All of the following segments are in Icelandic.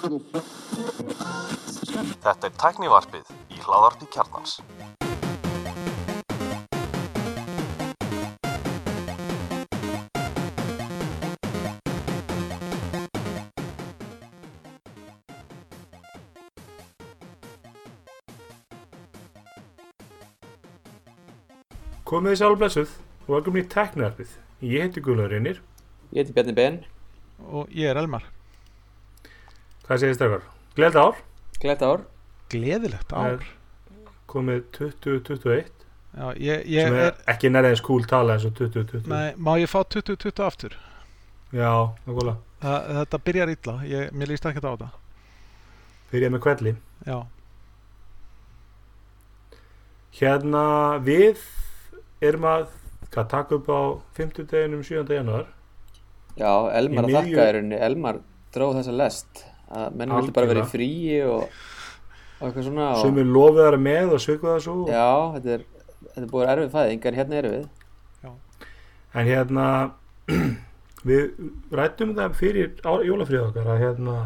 Þetta er tæknivarpið í hláðarpi kjarnans. Komið þið sjálf blessuð og velkomin í tækniarpið. Ég heiti Guðlaur Reynir. Ég heiti Bjarni Ben, og ég er Elmar Hvað segir strákar? Gleðið ár. glætt ár gleðilegt ár Komið 2021 Já, ég, sem ég er, er, ekki nærðið skúl tala eins og 2020. nei, má ég fá 2020 aftur Já, nákvæmlega. Þa, þetta byrjar illa, ég, mér líst ekki á þetta Byrjaði með kvelli. já, Hérna við erum að hvað, taka upp á 50 deginum 7. januar. Já, Elmar að þakka er unni Elmar dróð þessa lest að menn vildi bara vera í Algjörlega. fríi og, og eitthvað svona og, Sumir lofið þar með og svikuð það svo. Já, þetta er, þetta er búið erfið fæðing en hérna erum við En hérna við rættum það fyrir jólafrið okkar að hérna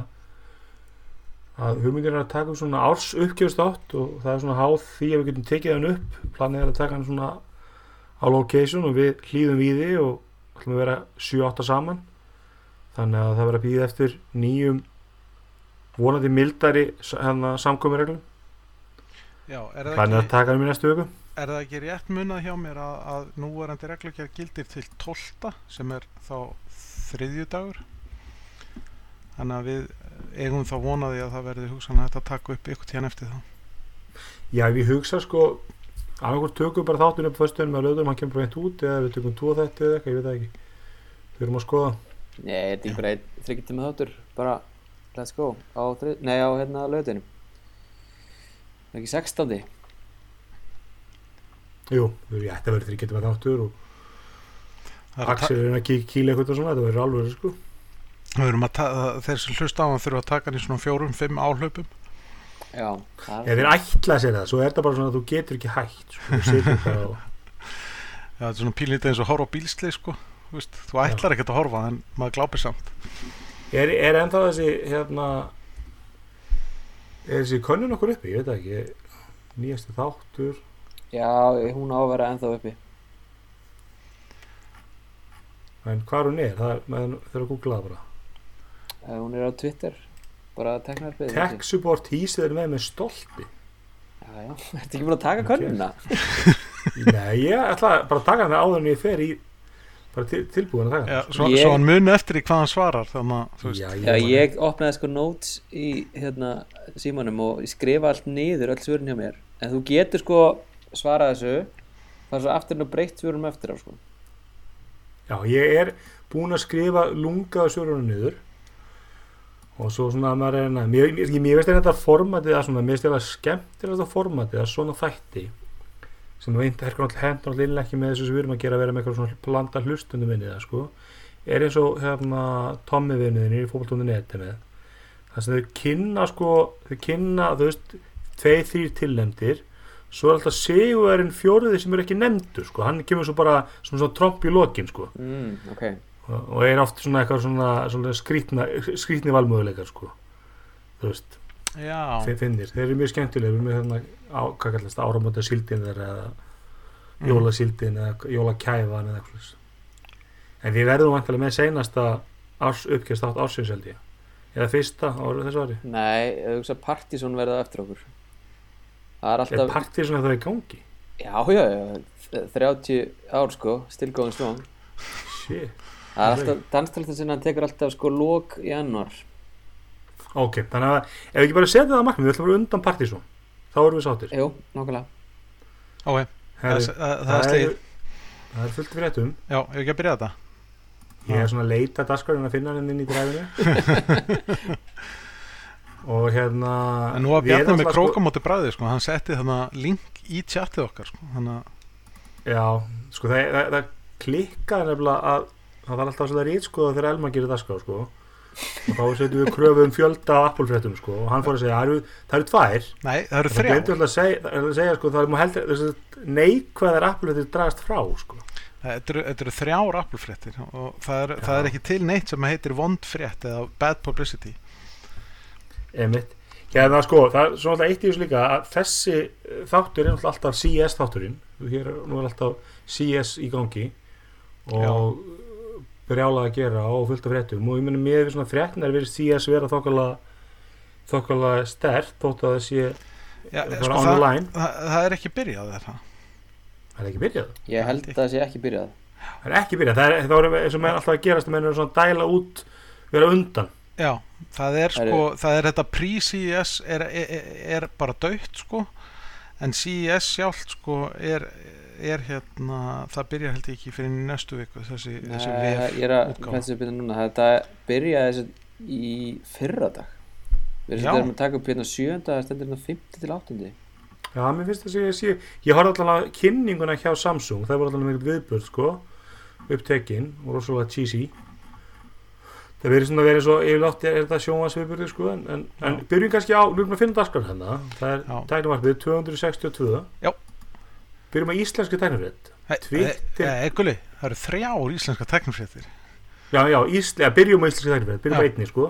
að hugmyndir er að taka upp svona árs uppgjöfstátt og það er svona háð því að við getum tekið hann upp planið er að taka hann svona á location og við hlýðum við því og ætlum að vera 7-8 saman þannig að það verður að býða eftir nýjum vonandi mildari hérna, er, það planið að ekki, taka hann í næstu viku er það ekki rétt munað hjá mér að, að núverandi reglugjör gildir til 12 sem er þá þriðjudagur? Þannig að við eigum þá vonaði að það verði hugsanlega hægt að taka upp ykkur tíðan eftir það Já, við hugsa sko annarkvort tökum bara þáttun upp föstunum með löðum, hann kemur bara eint út eða við tökum tvo þetta eða eitthvað, ég veit það ekki. Við erum að skoða. Nei, þetta er einhver einn þryggjutum með þáttur bara, let's go. Á, þrið, nei, á hérna lögutinum Það er ekki 16. Jú, við ætti að vera þryggjandi með þáttur og Það að Axel er að kík- kýla eitthvað og svona, þetta verður alveg sko. Við erum að ta- þeir sem hlusta á hann þurfa að taka hann í svona fjórum, fimm áhlaupum. Já, það þeir ætla sér það, svo er þetta bara svona að þú getur ekki hægt sko, Já, þetta er svona pínlítið eins og horfa á bílslið sko. Þú veist, þú ætlar ekkert að horfa en maður glápir samt Er, er ennþá þessi hérna er þessi könnun okkur uppi, ég veit það ekki. Nýjasti þáttur. Já, hún á að vera ennþá uppi. En hvað hún er, það er, þurfa að googla það bara. Eh, Hún er á Twitter. Bara teknarpið Tech support hýsið er með með stolti. Já, já, ertu ekki búin að taka könnuna? Nei, ég ætla bara að taka hann áður en ég fer í bara til, tilbúin að taka. Svo, Ég- svo hann muni eftir í hvað hann svarar þannig að þú veist. Já, Já, ég opnaði sko notes í hérna símanum og ég skrifa allt niður öll svörin hjá mér. En þú getur sko svarað þessu það er svo aftur og breytt svörum eftir á sko. Já, ég er búin að skrifa lungaða svörunum niður. Og svo svona að maður er að mér, mér, mér veist þetta formatið að svona, mér veist þetta skemmtilegt að formatið að svona þætti sem hendur náttúrulega ekki með þessu sem við erum að gera að vera með eitthvað svona blanda hlustundum minni það sko. Er eins og hérna Tommy vinniðinni í með það sem þau kynna sko þau kynna þú veist tvei þrýr tilnefndir svo er alltaf sigurverinn fjóruði sem er ekki nefndur sko. Hann kemur svo bara svona, svona tromp í lokin sko. Mm, ok, og og er oft svona eitthvað svona, svona skrítna, skrítni valmöðuleikar sko. Þú veist, þeir finnir þeir eru mjög skemmtilegir, við erum með hérna á, hvað kallast áramóta síldin þeirra eða Mm. jólasíldin eða jólakæfan eða eitthvað en við verðum vantilega með seinasta árs uppgjast átt ársins held ég. Eða fyrsta ára þessu ári. Nei, þú hugsa Partizón verða eftir okkur. Það er er alltaf, partið svona það í gangi? Já, já, já 30 ár sko, still going strong. Shit, það er alltaf, danstalta sinna tekur alltaf sko lók í januar ok, þannig að ef við ekki bara setja það að markmið, við ætlum að vera undan partið þá erum við sáttir. Jú, nokkulega ok, það, það, það, það er það er fullt fréttum. Já, ef ekki að byrja þetta? Ég er svona að leita daskarinn að finna hann inn í dræfinu og hérna En nú var við Bjarni með náttúrulega, krókamóti bræði sko, hann setti þannig link í chatið okkar sko, þannig að sko, Já, sko það, það, það klikkaði nefnilega að það var alltaf svona rít sko þegar Elmar gerir daskar sko og þá setjum við kröfu um fjölda af Apple-fréttum sko. Og hann fór að segja það eru, það eru tvær. Nei, það eru það þrjá glemdi alltaf að segja, að segja sko það er mjög heldur neikvæðar Apple-fréttir dragast frá sko. Þetta eru, eru þrjár Apple-fréttir og það er, Já. það er ekki til neitt sem heitir vond frétt eða bad publicity. Emitt hérna sko, það er svona alltaf eitt í þessu líka að þessi eh, þáttur er alltaf CS þátturinn. Hér er alltaf CS í gangi. Og brjálað að gera og fullt af fréttum. Og ég meni með svona fréttinar verið CS vera þokkala þokkala stert þótt að það sé Já, bara sko, það, online það, það er ekki byrjað þetta það? Er ekki byrjað. Ég held að það sé ekki byrjað. Það er ekki byrjað, það er, það er eins og með alltaf að gerast að menn eru svona að dæla út vera undan. Já, það er Það sko, það er þetta pre-CES er, er, er bara dögt sko. En CES sjálft sko er, er hérna, það byrjar held ég ekki fyrir næstu viku þessi, þessi Nei, vef Ég er að hlæta sér byrja núna. Þetta byrjaði þessi í fyrra dag Við erum að taka upp hérna sjönda það stendur hérna 50 til 8 Já, mér finnst þess að ég sé ég horfði alltaf að kynninguna hjá Samsung. Það var alltaf með viðbjörn sko upptekinn og rosalega cheesy. Það verið svona verið svo yfirlátt er, er þetta sjónvarsviðbjörði sko en, en, byrjum kannski á, við erum að finna daskar hérna. Það er Já. tæknivarpið 262 Já. Byrjum að íslenski tæknifrétt. Twitter- Ekkuli, það eru þrjár íslenska teknifréttir já, já, ísl, ja, byrjum á íslenski tæknifrétt byrjum Já. á einni sko.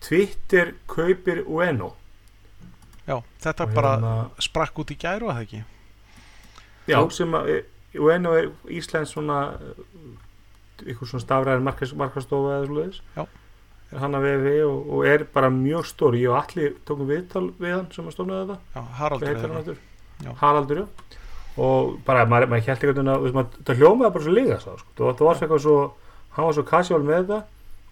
Twitter kaupir Ueno. Já, þetta Og bara hérna- sprakk út í gæru að það ekki? Já, Já. sem að e, Ueno er Íslands svona ykkur svona stafræðin markas, markastofa eða svoleiðis. Já. er hann að vefi og, og er bara mjög stór. Ég og allir tókum viðtal við hann sem að stofnaði þetta. Já, Haraldur? Já. Haraldur, já og bara, maður, maður held einhvern veginn að maður- það hljómaði bara svo líka sko. það, það var svo eitthvað svo, hann var svo casual með þetta.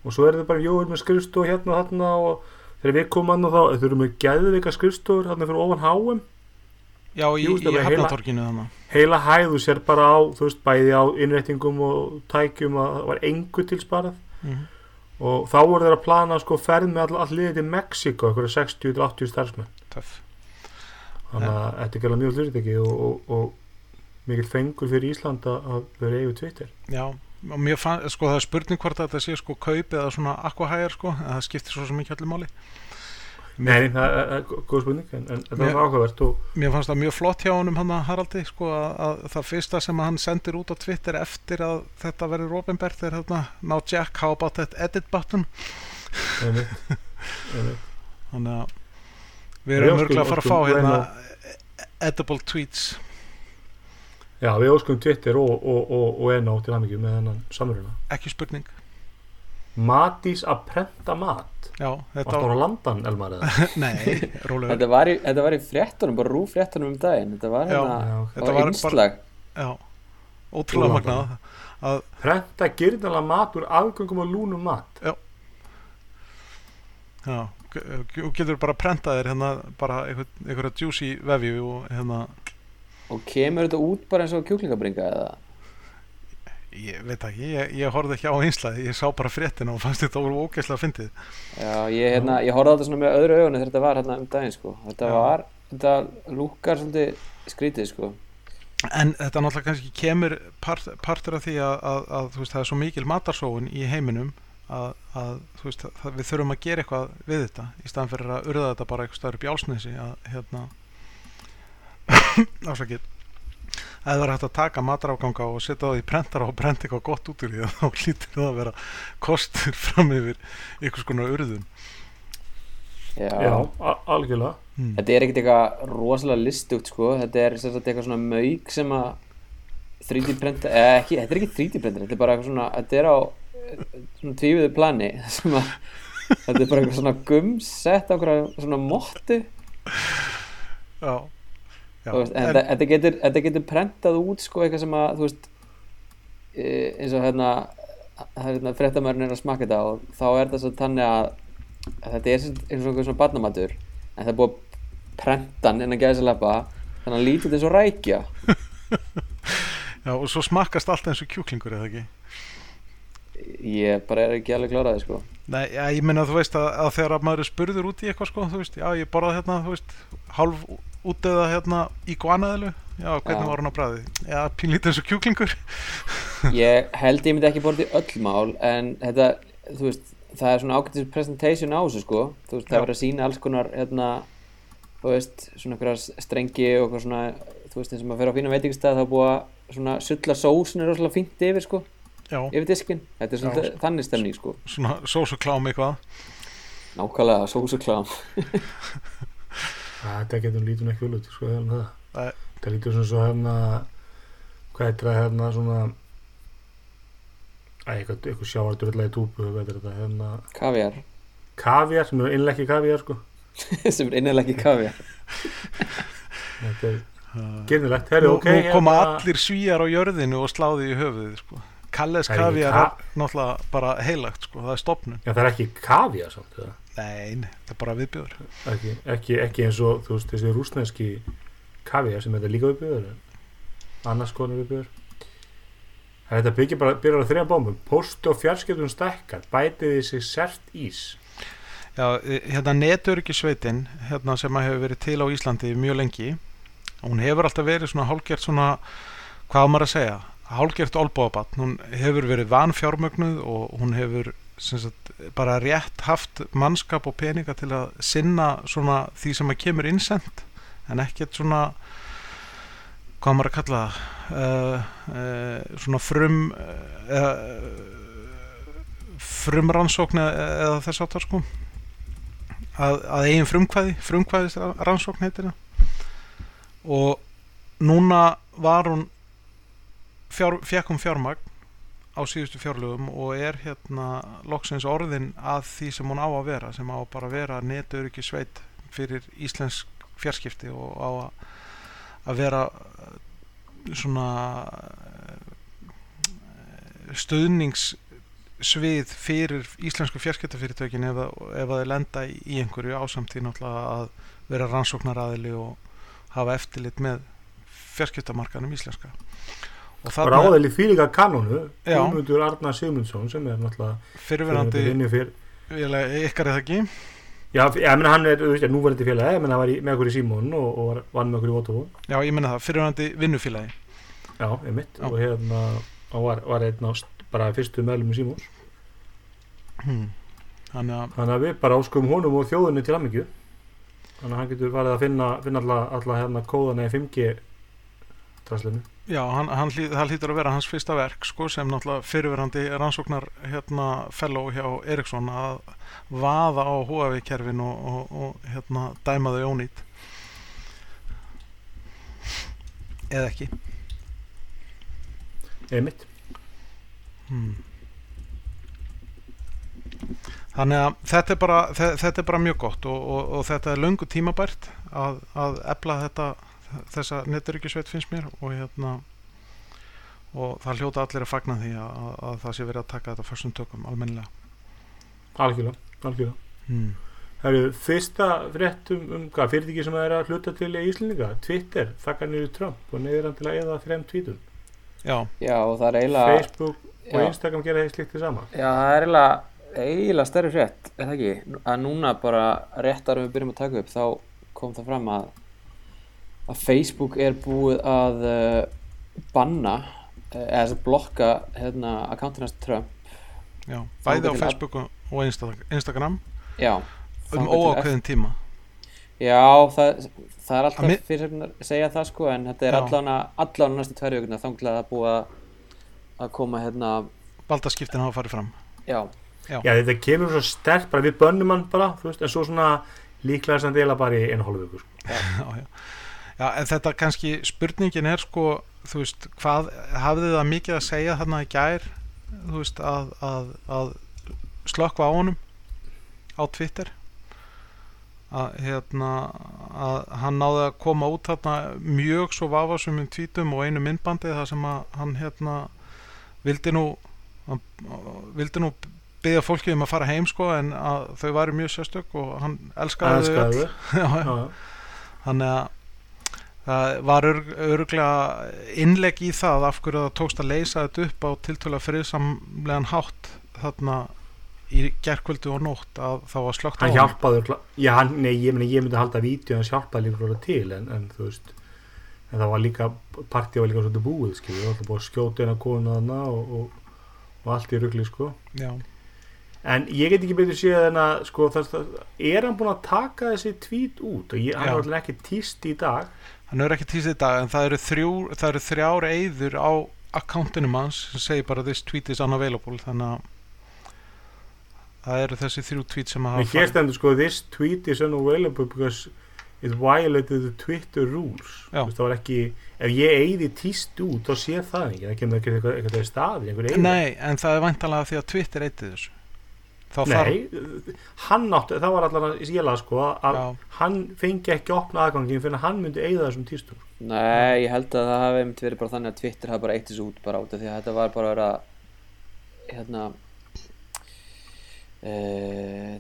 Og svo er þetta bara jóður með skrifstof hérna og þarna og þegar við komum hann og þá, þau eru með gæðvika skrifstofur þarna fyrir ofan háum Já, í, Jú, í það heila- Hafnatorginu þannig heila hæðu sér bara á þú veist, bæði á innréttingum og tækjum að það var engu til sparað mm og þá voru þeir að plana sko ferð með all, all liðið til Mexiko, eitthvað 60-80 starfsmenn. Töff þannig að þetta er gæla mjög hlutið og, og, og mikill fengur fyrir Ísland að vera eigu Twitter. Já, og mér fann, sko það er spurning hvort þetta sé sko kaup eða svona aquahæjar sko, en það skiptir svo sem ekki allir máli. Nei, það er- góð spurning en, en Mér- var áhugavert og Mér fannst það mjög flott hjá honum hann að Haraldi sko að, að það fyrsta sem hann sendir út á Twitter eftir að þetta verður ofinbært er hérna Now Jack, how about that edit button. Þannig að við Já, erum örgulega að fara að fá hérna edible tweets. Já, við óskum Twitter og, og, og, og Eno til aðmyggjum með hennan samruna. Ekki spurning. Matís að prenta mat? Já, þetta það á landan, Elmar eða? Nei, rólegur. Þetta var í, þetta var í fréttunum, bara rúf fréttunum um daginn. Þetta var Já. hérna Já, var var innslag Já, ótrúlega magnað að, Prenta gyrnilega mat úr afgöngum og lúnum mat. Já, g- og getur bara prentað þér hérna bara einhver, einhverja juicy vefju og hérna. Og kemur þetta út bara eins og kjúklingabringa eða? Ég veit ekki, ég, ég horfði ekki á einslæði ég sá bara fréttina og fannst þetta ógeðslega fyndið. Já, ég, hérna, ég horfði þetta svona með öðru augunni þegar þetta var hérna um daginn sko. Þetta Já. var, þetta lúkar svolítið skrítið sko. En þetta náttúrulega kannski kemur part, partur af því að, að, að þú veist, það er svo mikil matarsóun í heiminum að, að þú veist, að við þurfum að gera eitthvað við þetta í staðan fyrir að urða þetta bara eitthvað staður upp í álsnesi að hérna ásakið að það er hægt að taka mataráganga og setja það í prentara og prenta eitthvað gott út úr því þá hlýtur það að vera kostur fram yfir einhvers konar urðun. Já, Já, algjörlega. Hmm. Þetta er ekkert eitthvað rosalega listugt sko. Þetta er sagt eitthvað svona mauk sem að 3D prenta, eða ekki, þetta er ekki 3D printer Þetta er bara eitthvað svona, þetta er á tvífiðu plani sem að Þetta er bara eitthvað svona gums sett á eitthvað svona móttu Já, já. Veist, en þetta, þetta, getur, þetta getur prentað út sko eitthvað sem að þú veist e, eins og hérna hérna fréttamærin er að smaka þetta og þá er það svo þannig að, að þetta er eins og einhver svona barnamatur en það er búið að prenta hann innan gæðisaleppa þannig að hann lítið eins og rækja. Já, og svo smakkast allt eins og kjúklingur eða ekki ég bara er ekki alveg kláraði sko Nei, já, ég meina þú veist að, að þegar að maður er spurður út í eitthvað sko, þú veist, já ég borðað hérna, þú veist, hálf útdöða hérna í guanaðilu, já hvernig Já. var hann á bræði? Já, pínlítið eins og kjúklingur. ég held ég myndi ekki borða í öll mál en þetta, þú veist það er svona ágættis presentation á þessu sko þú veist, það Já. er verið að sína alls konar hérna, þú veist, svona einhverja strengi og svona, þú veist, eins og maður fer á fína veitingstað þá er búið að svona sulla sósun er rosalega fínt yfir sko, Já, yfir diskin þetta er svona þannig stemning sko. Svona sósuklám eitthvað. nákvæmlega sósuklám. Þetta getur lítur nú ekki vel út sko, hérna það. Nei. það lítur svona svo hérna hvað er þetta hérna svona Æ, eitthvað, eitthvað sjávardurla í túpu er hérna? Kaviar kaviar sem eru innlega ekki kaviar sko. Sem er innilega ekki kaviar þetta er gernilegt herri, nú, ok nú koma hérna- allir svíjar á jörðinu og sláði í höfuðið sko. Kalles kaviar ka- er náttúrulega bara heilagt sko. það er stopnum já, það er ekki kaviar samt eða? nei, nei, það er bara viðbjöður ekki, ekki, ekki eins og þú veist þessi rúsneski kaviar sem þetta líka viðbjöður annars konar viðbjöður þetta byggir bara byrjar á þrjá bómum. Postu og fjarskiptum stækkar bætiði sig sert ís. Já, e, hérna neturkisveitin hérna sem að hefur verið til á Íslandi mjög lengi hún hefur alltaf verið svona hálgert svona hvað maður að segja hálgert olbóabatn, hún hefur verið vanfjármögnuð og hún hefur sagt, bara rétt haft mannskap og peninga til að sinna svona því sem að kemur innsend en ekkert svona hvað maður að kalla uh, uh, svona frum uh, frumrannsókn eða, þess áttar sko. Að, að eigin frumkvæði frumkvæðis rannsókn heitir það. Og núna var hún fjár, fekk hún fjármagn á síðustu fjárlögum og er hérna loksins orðin að því sem hún á að vera sem á bara að vera netöryggi sveit fyrir íslensk fjarskipti og á að, vera eh, svona eh, stuðningssvið fyrir íslensku fjarskiptafyrirtökin ef, ef að þeir lenda í einhverju ásamt því náttúrulega að vera rannsóknaraðili og hafa eftirlit með fjarskiptamarkanum íslenska og þarna ráðið því líka kanónu Já. Guðmundur Arnar Sigmundsson sem er náttúrulega fyrirverandi fyrir vélag- ykkar það ekki Já, ég meina hann er, þú veist, nú var þetta félagi, ég meina hann var í, með okkur í Símón og, og var, vann með okkur í Votafón. já ég menna það, fyrirverandi vinnufélagi Já, einmitt. Já. Og hérna, var, var einn á bara fyrstu meðlum í Símóns. hmm. þannig að Þannig að við bara áskum honum og þjóðinni til aðmyggju. Þannig að hann getur farið að finna, finna alla, alla hérna kóðana í 5G traslinu. Já, hann, hann, það hlýtur að vera hans fyrsta verk sko, sem náttúrulega fyrirverandi rannsóknar hérna fellow hjá Eriksson að vaða á Huawei kerfin og, og, og hérna dæma þau ónýtt eða ekki Einmitt. Hmm. Þannig að þetta er bara, þe- þetta er bara mjög gott og, og, og þetta er löngu tímabært að, að efla þetta þessa neturykjusveit finnst mér og hérna og það hljóta allir að fagna því að, að, að það sé verið að taka þetta fyrstum tökum almennilega Algjörlega, algjörlega. hmm. Það eru fyrsta frétt um, hvað fyrirtæki sem er að hluta til í Íslendinga. Twitter, þakkar niður Trump og neyður hann til að eða þrem tweetum. Já, já og það er eiginlega Facebook og já. Instagram gera þeir slikt til sama. Já, það er eiginlega, eiginlega stærri frétt, er það ekki? Að núna bara réttar við byrjum að taka upp, þá kom það fram að, að Facebook er búið að uh, banna, uh, eða þess að blokka hérna, akkántinast Trump. já, bæði á til að- Facebook og og Insta- Instagram Já. um óákveðin tíma Já, það, það er Að alltaf mi- fyrir að segja það sko, en þetta er Já. allan allan næstu tvær vikuna þanglega að búið að, að koma hérna, Valdaskiptin hafa farið fram já, Já, þetta kemur svo sterkt, bara við bönnum hann bara, þú veist, en svo svona líklega sem deila bara í einu hálfu viku, sko. já, já. Já, en þetta kannski spurningin er sko, þú veist, hvað hafði það mikið að segja þarna í gær þú veist, að, að, að slökkva á honum á Twitter? Að hérna að hann náði að koma út þarna mjög svo vafasumum tvítum og einu myndbandi þar sem að hann hérna vildi nú hann, vildi nú byggja fólki um að fara heim sko en að þau væri mjög sérstök og hann elskaði þau þannig að það var örglega innlegg í það af hverju það tókst að leysa þetta upp á tiltölu friðsamlegan hátt þarna í gerkvöldu og nótt að það var slögt á hann hjálpaði, já, nei, ég, meni, ég myndi halda vídeo hans hjálpaði líka frá til, en, en þú veist, en það var líka, partí var líka svolítið búið, skilju, það var búið að skjóta eina konu þarna og, og, og allt í rugli, sko. Já, En ég get ekki betur séð en að, sko, það, er hann búinn að taka þessi tvít út? Og ég, hann er alltaf ekki tíst í dag, hann er ekki tíst í dag en það eru, þrjú, það eru þrjár eyður á akkantinum hans sem segir bara this tweet is unavailable þannig að það eru þessi þrjú tweet sem að hafa hér stendur sko This tweet is unavailable because it violated the Twitter rules. Það var ekki Ef ég eigði tíst út þá sé það ekki Það kemur ekki eitthvað, eitthvað staði. Nei, en það er væntalega því að Twitter eitið þessu þá þarf Nei, hann átti, það var allan að ég laði sko að Já. hann fengi ekki að opna aðgangin fyrir að hann myndi eigða þessum tístum. Nei, ég held að það hafi einmitt verið bara þannig að Twitter hafi bara eitt þessu út bara út af því að þetta var bara að vera hérna e,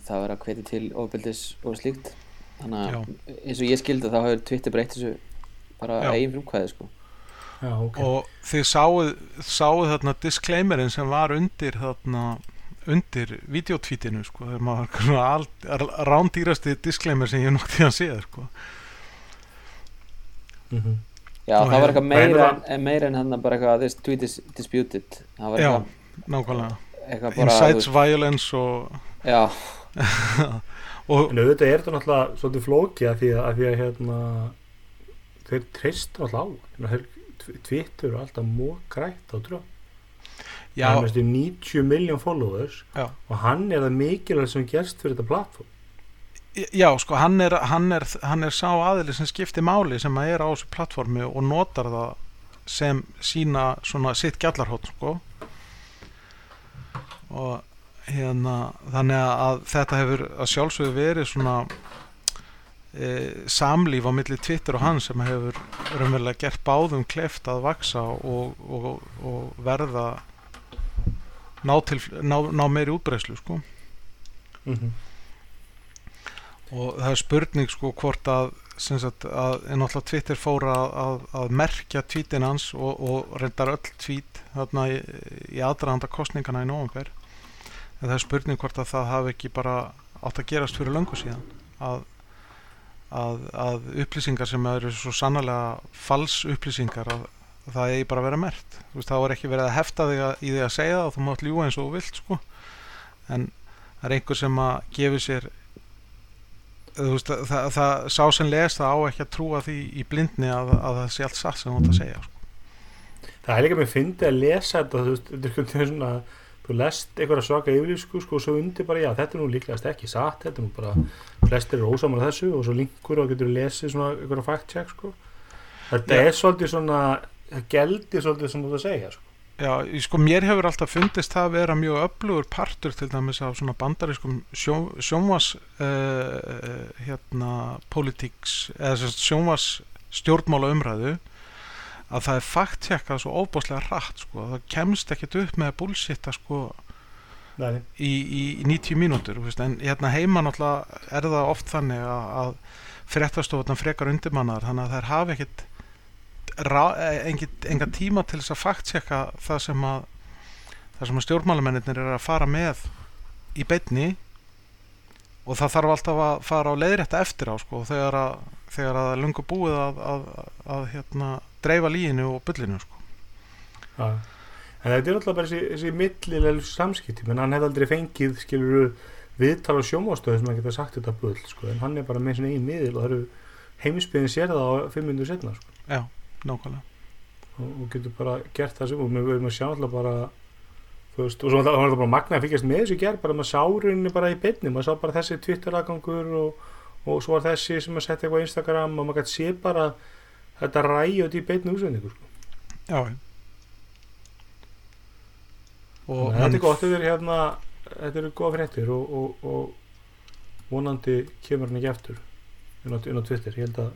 það var að hvetja til ofbeldis og slíkt. Þannig að eins og ég skildi þá hefur Twitter bara eitt þessu bara eigin frumkvæði sko. Já, ok. Og þið sáuð, sáuð þarna disclaimerin sem var undir þarna undir videotweetinu sko, þegar maður var rándýrasti disclaimer sem ég noktið að séð sko. mm Já, Og það var eitthvað meira, en, meira en hann bara eitthvað this tweet is disputed það var Já. eitthvað, nákvæmlega eitthvað bara incites þú violence og, Já, og En auðvitað er þetta náttúrulega svolítið flóki að því að, að, því að hérna, þeir treysta náttúrulega á þeir Twitter er alltaf mókrætt á tröð já, hann er 90 miljón followers Já. og hann er það mikilvægt sem gerst fyrir þetta plattform já, sko hann er, hann, er, hann er sá aðili sem skiptir máli sem að er á þessu plattformi og notar það sem sína svona sitt gjallarhótt sko. Og hérna þannig að þetta hefur að sjálfsögðu verið svona e, samlíf á milli Twitter og hann sem hefur raunverulega gert báðum kleft að vaksa og, og, og verða ná, til, ná, ná meiri útbreyslu sko mm -hmm. og það er spurning sko hvort að en náttúrulega Twitter fór að, að, að merkja tweetin hans og, og reyndar öll tweet þarna í, í aðdraðanda kostningana í nóvember en það er spurning hvort að það hafi ekki bara átt að gerast fyrir löngu síðan að, að, að upplýsingar sem eru svo sannlega fals upplýsingar að það eigi bara að vera mert veist, þá er ekki verið að hefta þig að, í því að segja það og þú mátt ljúga eins og þú vilt sko en það er einhver sem að gefi sér veist, það, það, það sá sem les það á ekki að trúa því í blindni að, að það sé allt satt sem þú átt að segja sko. það er líka mér fyndið að lesa þetta þú veist, þetta er svona þú lest einhverja svaka yfirlýsku sko, og svo undir bara, já, þetta er nú líklegast ekki satt þetta er nú bara, flestir eru ósamar þessu og svo linkur og getur lesið svona einhverja fact check sko. þetta Já. er svolítið svona það geldi svolítið sem þú að segja sko. Já, sko mér hefur alltaf fundist það að vera mjög öflugur partur til dæmis af svona bandarískum sjó, sjónvas uh, hérna politics eða sem sagt sjónvas stjórnmála umræðu að það er fakttjekkað svo óbáslega hratt sko, það kemst ekkert upp með bullshitta sko Nei, í, í, í 90 mínútur þú veist, en hérna heima náttúrulega er það oft þannig að, að fréttastofan frekar undirmannar þannig að þær hafa ekkit enga tíma til þess að fakttjekka það sem að það sem að stjórnmálamennir eru að fara með í beinni og það þarf alltaf að fara á leiðrétta eftir á sko, þegar að, þegar að er lungu búið að, að, að hérna, dreifa líinu og bullinu sko. já. en þetta er alltaf bara þessi, þessi millilega samskipti menn hann hefði aldrei fengið skilur viðtal á sjómástöðu sem hann geta sagt þetta bull sko, en hann er bara með eigin miðil og það eru heimsbyðin sér það á fimm minnur setna sko. Já, nákvæmlega. Og, og getur bara gert það sem og við verðum að sjá alltaf bara þú veist, og svo var það bara magna að fylgjast með þessu gerð bara maður sá rauninni bara í beinni. Maður sá bara þessi Twitter aðgangur og, og svo var þessi sem að setja eitthvað á Instagram og maður gæti sé bara þetta ræjut í beinni útsendingu sko. Já og þetta er gott, þetta er hérna þetta eru góða fréttir og, og, og vonandi kemur hann ekki eftir inn á Twitter. Ég held að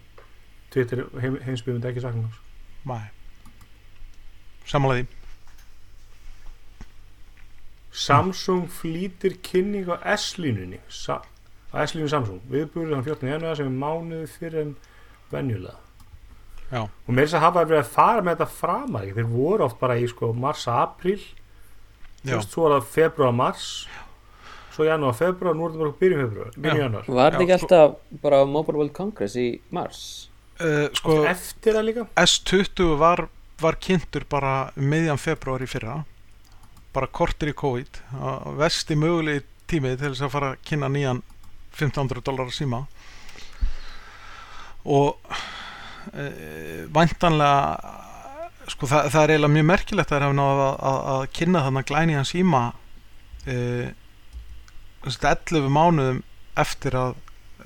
Twitter heim, heimsbyggum ekki sakna hans Nei. Samanlega því. Samsung flýtir kynning á S-línunni. Sa á S-línu Samsung. Viðbúrið hann 14. januar sem er mánuði fyrir en venjulega. Já. og með þess að hafa verið að fara með þetta fram að þeir voru oft bara í sko mars-april. Já, svo er það februar-mars svo janúar-februar, nú er þetta bara byrjun februar byrjun Já. januar Var þetta ekki alltaf bara á Mobile World Congress í mars? Uh, sko eftir það líka? S20 var, var kynntur bara um miðjan februar í fyrra. Bara kortir í COVID. Á vesti mögulegi tími til þess að fara að kynna nýjan 1500 dólar síma. Og e, væntanlega sko það, það er eiginlega mjög merkilegt að að, að, að kynna þannig glænýjan síma e, sem sagt, 11 mánuðum eftir að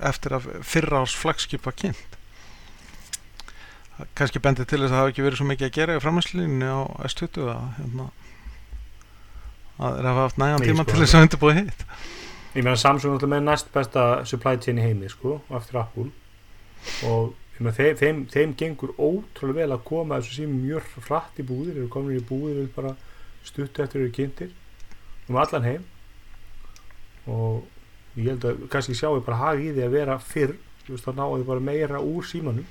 eftir fyrra árs flagskip var kynnt kannski bendið til þess að það hafi ekki verið svo mikið að gera í framhanslínunni á S20 að hérna að þeir hafa haft nægan tíma sko, til þess að undirbúa hitt. Ég meina Samsung er með næst besta supply chain í heimi sko, eftir Apple. Og meina, þeim, þeim, þeim gengur ótrúlega vel að koma þessu sími mjög hratt í búðir eru komin í búðir bara stutt eftir eru kynntir um allan heim. Og ég held að kannski sjáu bara hagi í því að vera fyrr þú veist, þá náðu bara meira úr símanum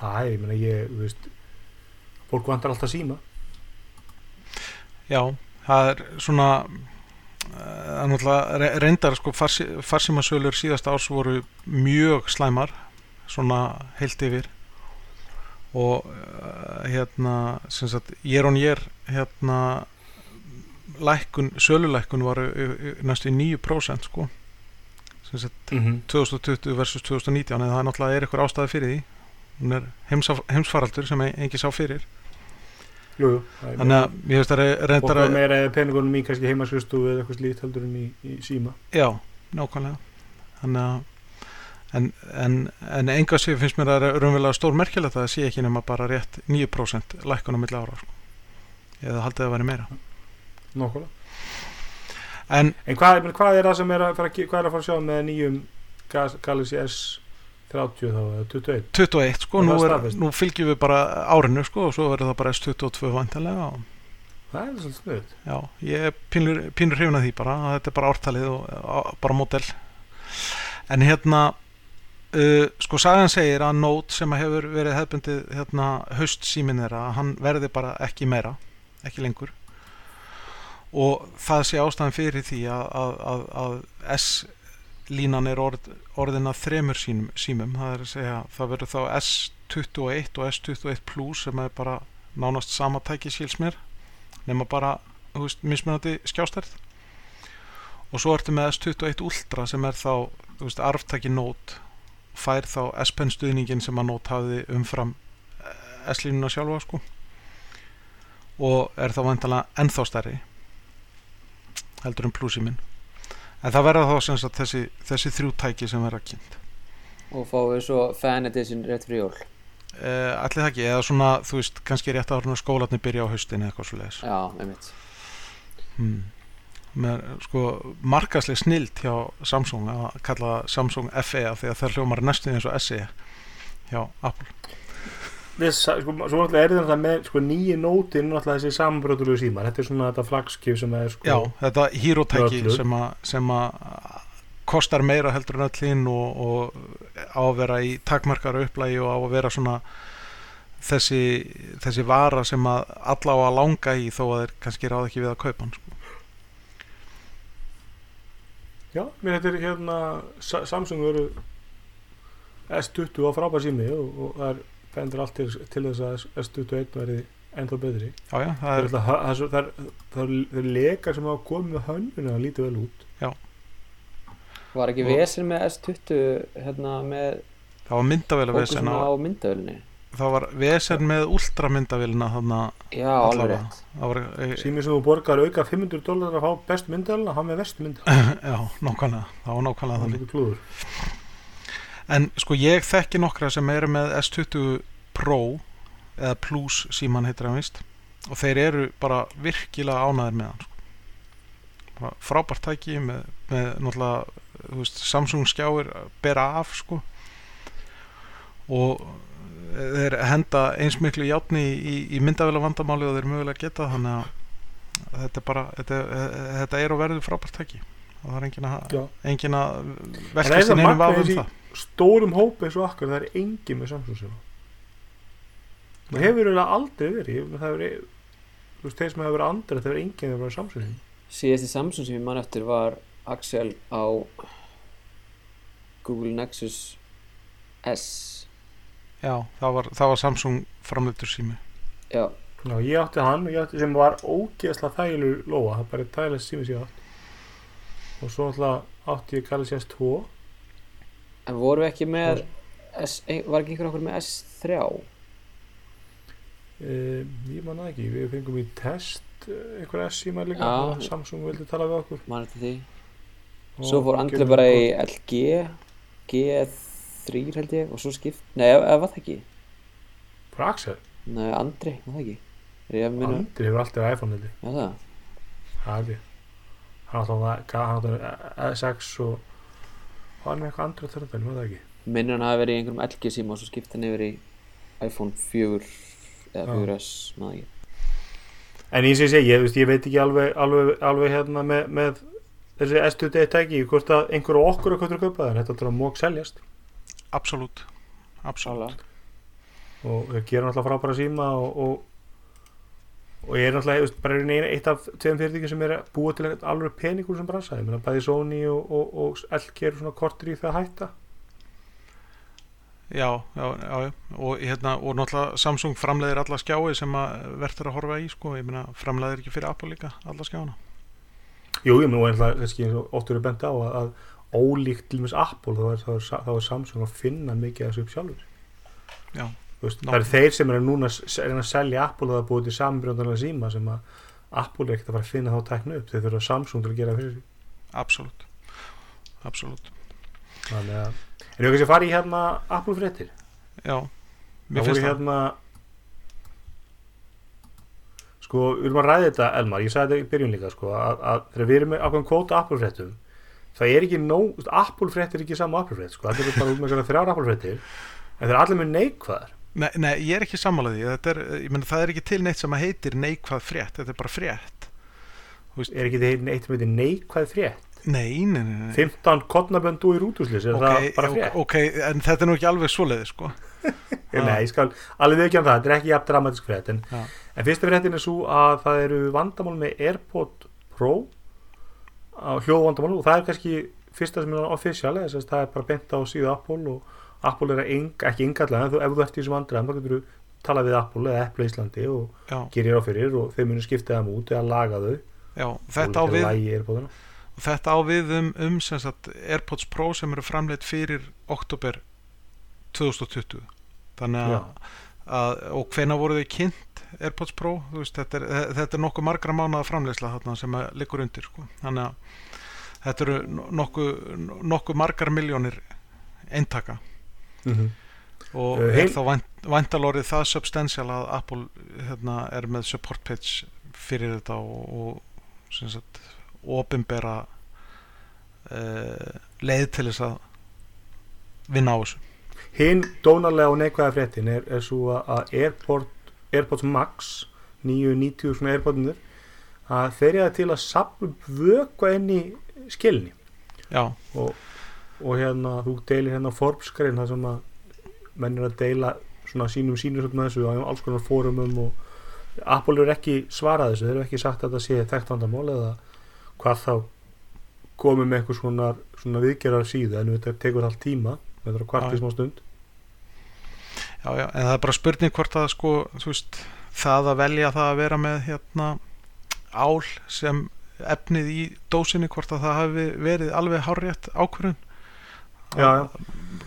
það er, ég meina, ég, þú veist fólk vantar alltaf síma. Já, það er svona eh, það er náttúrulega re- reyndar sko farsi, farsímasölur síðast árs voru mjög slæmar svona heilt yfir. Og uh, hérna sem sagt ég on ég hérna lækkun, sölulækkun var næstu í 9% sko mm -hmm. 2020 versus 2019 en það er náttúrulega er eitthvað ástæði fyrir því. Hún er heimsaf, heimsfaraldur sem engi sá fyrir. Jú, jú, þannig að ég veist að reyndar að meira eða peningunum í kannski heimaskristu eða eitthvað slíkt heldur en í, í síma? Já, nákvæmlega. Þannig að en, en, en enga sér finnst mér að það er raunverulega stór merkilegt að það sé ekki nema bara rétt 9% lækkun á milli ára sko. eða haldið að vera meira. Nokkulega en En hvað, hvað er það sem er að fara hvað er að fara að sjá með nýjum Galaxy S30 þá, eða 21? 21 sko, nú, er, nú fylgjum við bara árinu sko og svo verður það bara S22 vantilega og Það er svolítið snuð. já, ég er pínur, pínur hrifin að því bara þetta er bara ártalið og bara mótel en hérna uh, sko sagan segir að Note sem hefur verið hefbundið hérna haust að hann verði bara ekki meira ekki lengur og það sé ástæðan fyrir því að, að, að, að S-línan er orð, orðin að þremur sínum, símum. Það er að segja, það verður þá S21 og S21 Plus sem er bara nánast sama tæki skils mér. Nema bara, þú veist, mismunandi skjástærð og svo ertu með S21 Ultra sem er þá, þú veist, arftaki Note. Fær þá S-Pen stuðningin sem að Note hafði umfram eh, S-línuna sjálfa sko. Og er þá vantalega ennþá stærri heldur en plusi minn. En það verða þá sem sagt þessi, þessi þrjú tæki sem verða kynnt. Og fáum við svo fan edition rétt fyrir jól. Uh, allir það ekki, eða svona þú veist, kannski rétt áður en skólarnir byrja á haustin eða eitthvað svo leiðis já, einmitt. Hmm. með sko markasleg snild hjá Samsung að kalla Samsung FE af því að það hljómar næstu eins og SE hjá Apple Við, sa- sko, svo náttúrulega er þetta með sko, nýji nótin náttúrulega þessi samanbrotulegu símar þetta er svona þetta flagskip sem er sko Já, þetta hýrótæki sem, að- sem að kostar meira heldur en öll hinn og, og á að vera í takmarkara upplægi og á að vera svona þessi, þessi vara sem að alla á að langa í þó að þeir kannski ráð ekki við að kaupa hann sko. Já, mér þetta er hérna Sa- Samsung eru S20 á frábær sími og, og það er bendur allt til, til þess að S21 verði ennþá betri. Já, já, það það er, það, það, er, er, það er lekar sem hafa komið með hönnuna og lítið vel út. Var ekki vesen með S20 hérna með það var fókusum vesen á á, myndavélinni það var vesen með ultramyndavélina þannig já, alveg rétt. Það var, e, sími sem þú borgar auka 500 dólar að fá best myndalina, hann með vestu myndalina já, nákvæmlega. Það var nákvæmlega það þannig En sko ég þekki nokkra sem eru með S20 Pro eða Plus síman heitir hann vist og þeir eru bara virkilega ánæðir með hann sko. frábært tæki með, með náttúrulega veist, Samsung skjáir bera af sko. Og þeir henda eins miklu játni í, í myndavél vandamáli og þeir mögulega geta þannig að þetta er bara þetta, þetta er og verður frábært tæki. Og það er engin að, engin að það velkast það í neinum magna vafa um þessi- það stórum hópi eins og okkar það er engin með Samsung sem það hefur eiginlega aldrei verið það hefur þú veist, þeir sem hefur verið andra það hefur engin með Samsung síðasti Samsung sem ég man eftir var Axel á Google Nexus S. Já, það var, það var Samsung framleitur sími. Já, Já, ég átti hann ég átti, sem var ógeðslega þægilegur lóa það er bara þægilega sími sem ég átt og svo alltaf átti ég Galaxy S2 en voru ekki með S, ein- var ekki einhver okkur með S3 e, ég man það ekki. Við fengum í test eh, einhver S-síma líka. Og Samsung vildi tala við okkur. Mann eftir því. Og svo fór Andri bara í LG G3 held ég og svo skipt, nei, eða var það ekki? Bara Axel, nei, Andri, var það ekki? Ég Andri hefur alltaf iPhone held ég. það? Held ég. Hann átti að hann átti að S6 og og hann er eitthvað þörðan, ég veit það ekki. Minnir hann hafi verið í einhverjum LG síma og svo skipt hann yfir í iPhone 4 eða Já. 4S, maður ekki. En eins og ég segi, ég, ég veit ekki alveg, alveg, alveg hérna með, með þessi S2D tæki, hvort að einhver á okkur er hvort er að kaupa það, þetta er að mók seljast. Absolutt. Absolutt. Og það gera náttúrulega frábæra síma og, og, og ég er náttúrulega bara einu eitt af tveim fyrirtækjum sem er að búa til alveg peningur sem bransa, ég meina bæði Sony og, og, og LG eru svona kortir í það að hætta já, já, já. Og, hérna, og náttúrulega Samsung framleiðir alla skjái sem að verður að horfa í sko. ég meina framleiðir ekki fyrir Apple líka alla skjána Jú, ég meina, og náttúrulega kannski eins og óttur er bent á að, að ólíkt til dæmis Apple þá er, þá, er, þá er Samsung að finna mikið af þessu upp sjálfur Já. Veist, það eru þeir sem núna að s- reyna að selja Apple og það er búið til samanbrjóndanlega síma sem að Apple er ekkert að fara að finna þá tæknu upp. Þeir þurfa Samsung til að gera það fyrir sig. Absolutt. Absolutt. Þannig að en ég kannski að fara í hérna Apple fréttir? Já, það mér finnst það. hérna sko, við erum að ræða þetta Elmar, ég sagði þetta í byrjun líka sko, að, að þegar við erum með ákveðum kvóta Apple fréttum það er ekki nóg, veist, Apple fréttir er ekki sama Apple frétt, sko, það er bara út með einhverjar þrjár Apple fréttir, en þeir eru allir með neikvæðar Nei, nei, ég er ekki sammálaði þetta er, ég meina, það er ekki til neitt sem að heitir neikvað frétt, þetta er bara frétt er ekki þeir eitt með neikvæð frétt Nei, nei, nei, nei. 15 kottnaböndu í rútuslis, er Ok, það bara frétt? ok, en þetta er nú ekki alveg svoleiði sko. Nei, ég skal alveg ekki um það, þetta er ekki jafn dramatisk frétt en, en fyrsta fréttin er svo að það eru vandamál með AirPod Pro á hljóðvandamál og það er kannski fyrsta sem er að það er bara bent á síðu Apple og Apple er að eng, ekki engallega en þú, ef þú ert í þessum vandræðum þá getur þú talað við Apple eða Apple Íslandi og Já, gerir á fyrir og þeir munu skipta þeim út eða laga þau. Já, þetta á við þetta á við um, um sem sagt, AirPods Pro sem eru framleitt fyrir oktober 2020 þannig að, að og hvena voru þau kynnt AirPods Pro? Veist, þetta, er, þetta er nokkuð margra mánaða framleiðsla þarna sem liggur undir sko. þannig að þetta eru nokkuð nokku margar miljónir eintaka mm -hmm. og Eh, er þá vænt, væntalorið það substantial að Apple hérna, er með support page fyrir þetta og, og ofinbera uh, leið til þess að vinna á þessu. Hinn dónarlega og neikvæða fréttin er, er svo að Airpod, Airpods Max 990 svona Airpodinur að þeir eru til að sapna vökva inn í skilni. Já, og, og hérna þú deilir hérna Forbes-grein þar sem að menn er að deila svona sínum svona með þessu á alls konar fórumum og Apple er ekki svarað þessu þeir eru ekki sagt að þetta sé þekkt vandamál eða hvað þá komið með eitthvað svona, svona viðgerðar síðu en þetta tekur allt tíma þetta er kvart Já. í smá stund já, já, en það er bara spurning hvort að sko, þú veist, það að velja það að vera með hérna ál sem efnið í dósinni hvort að það hafi verið alveg hárrétt ákvörðun Já, já.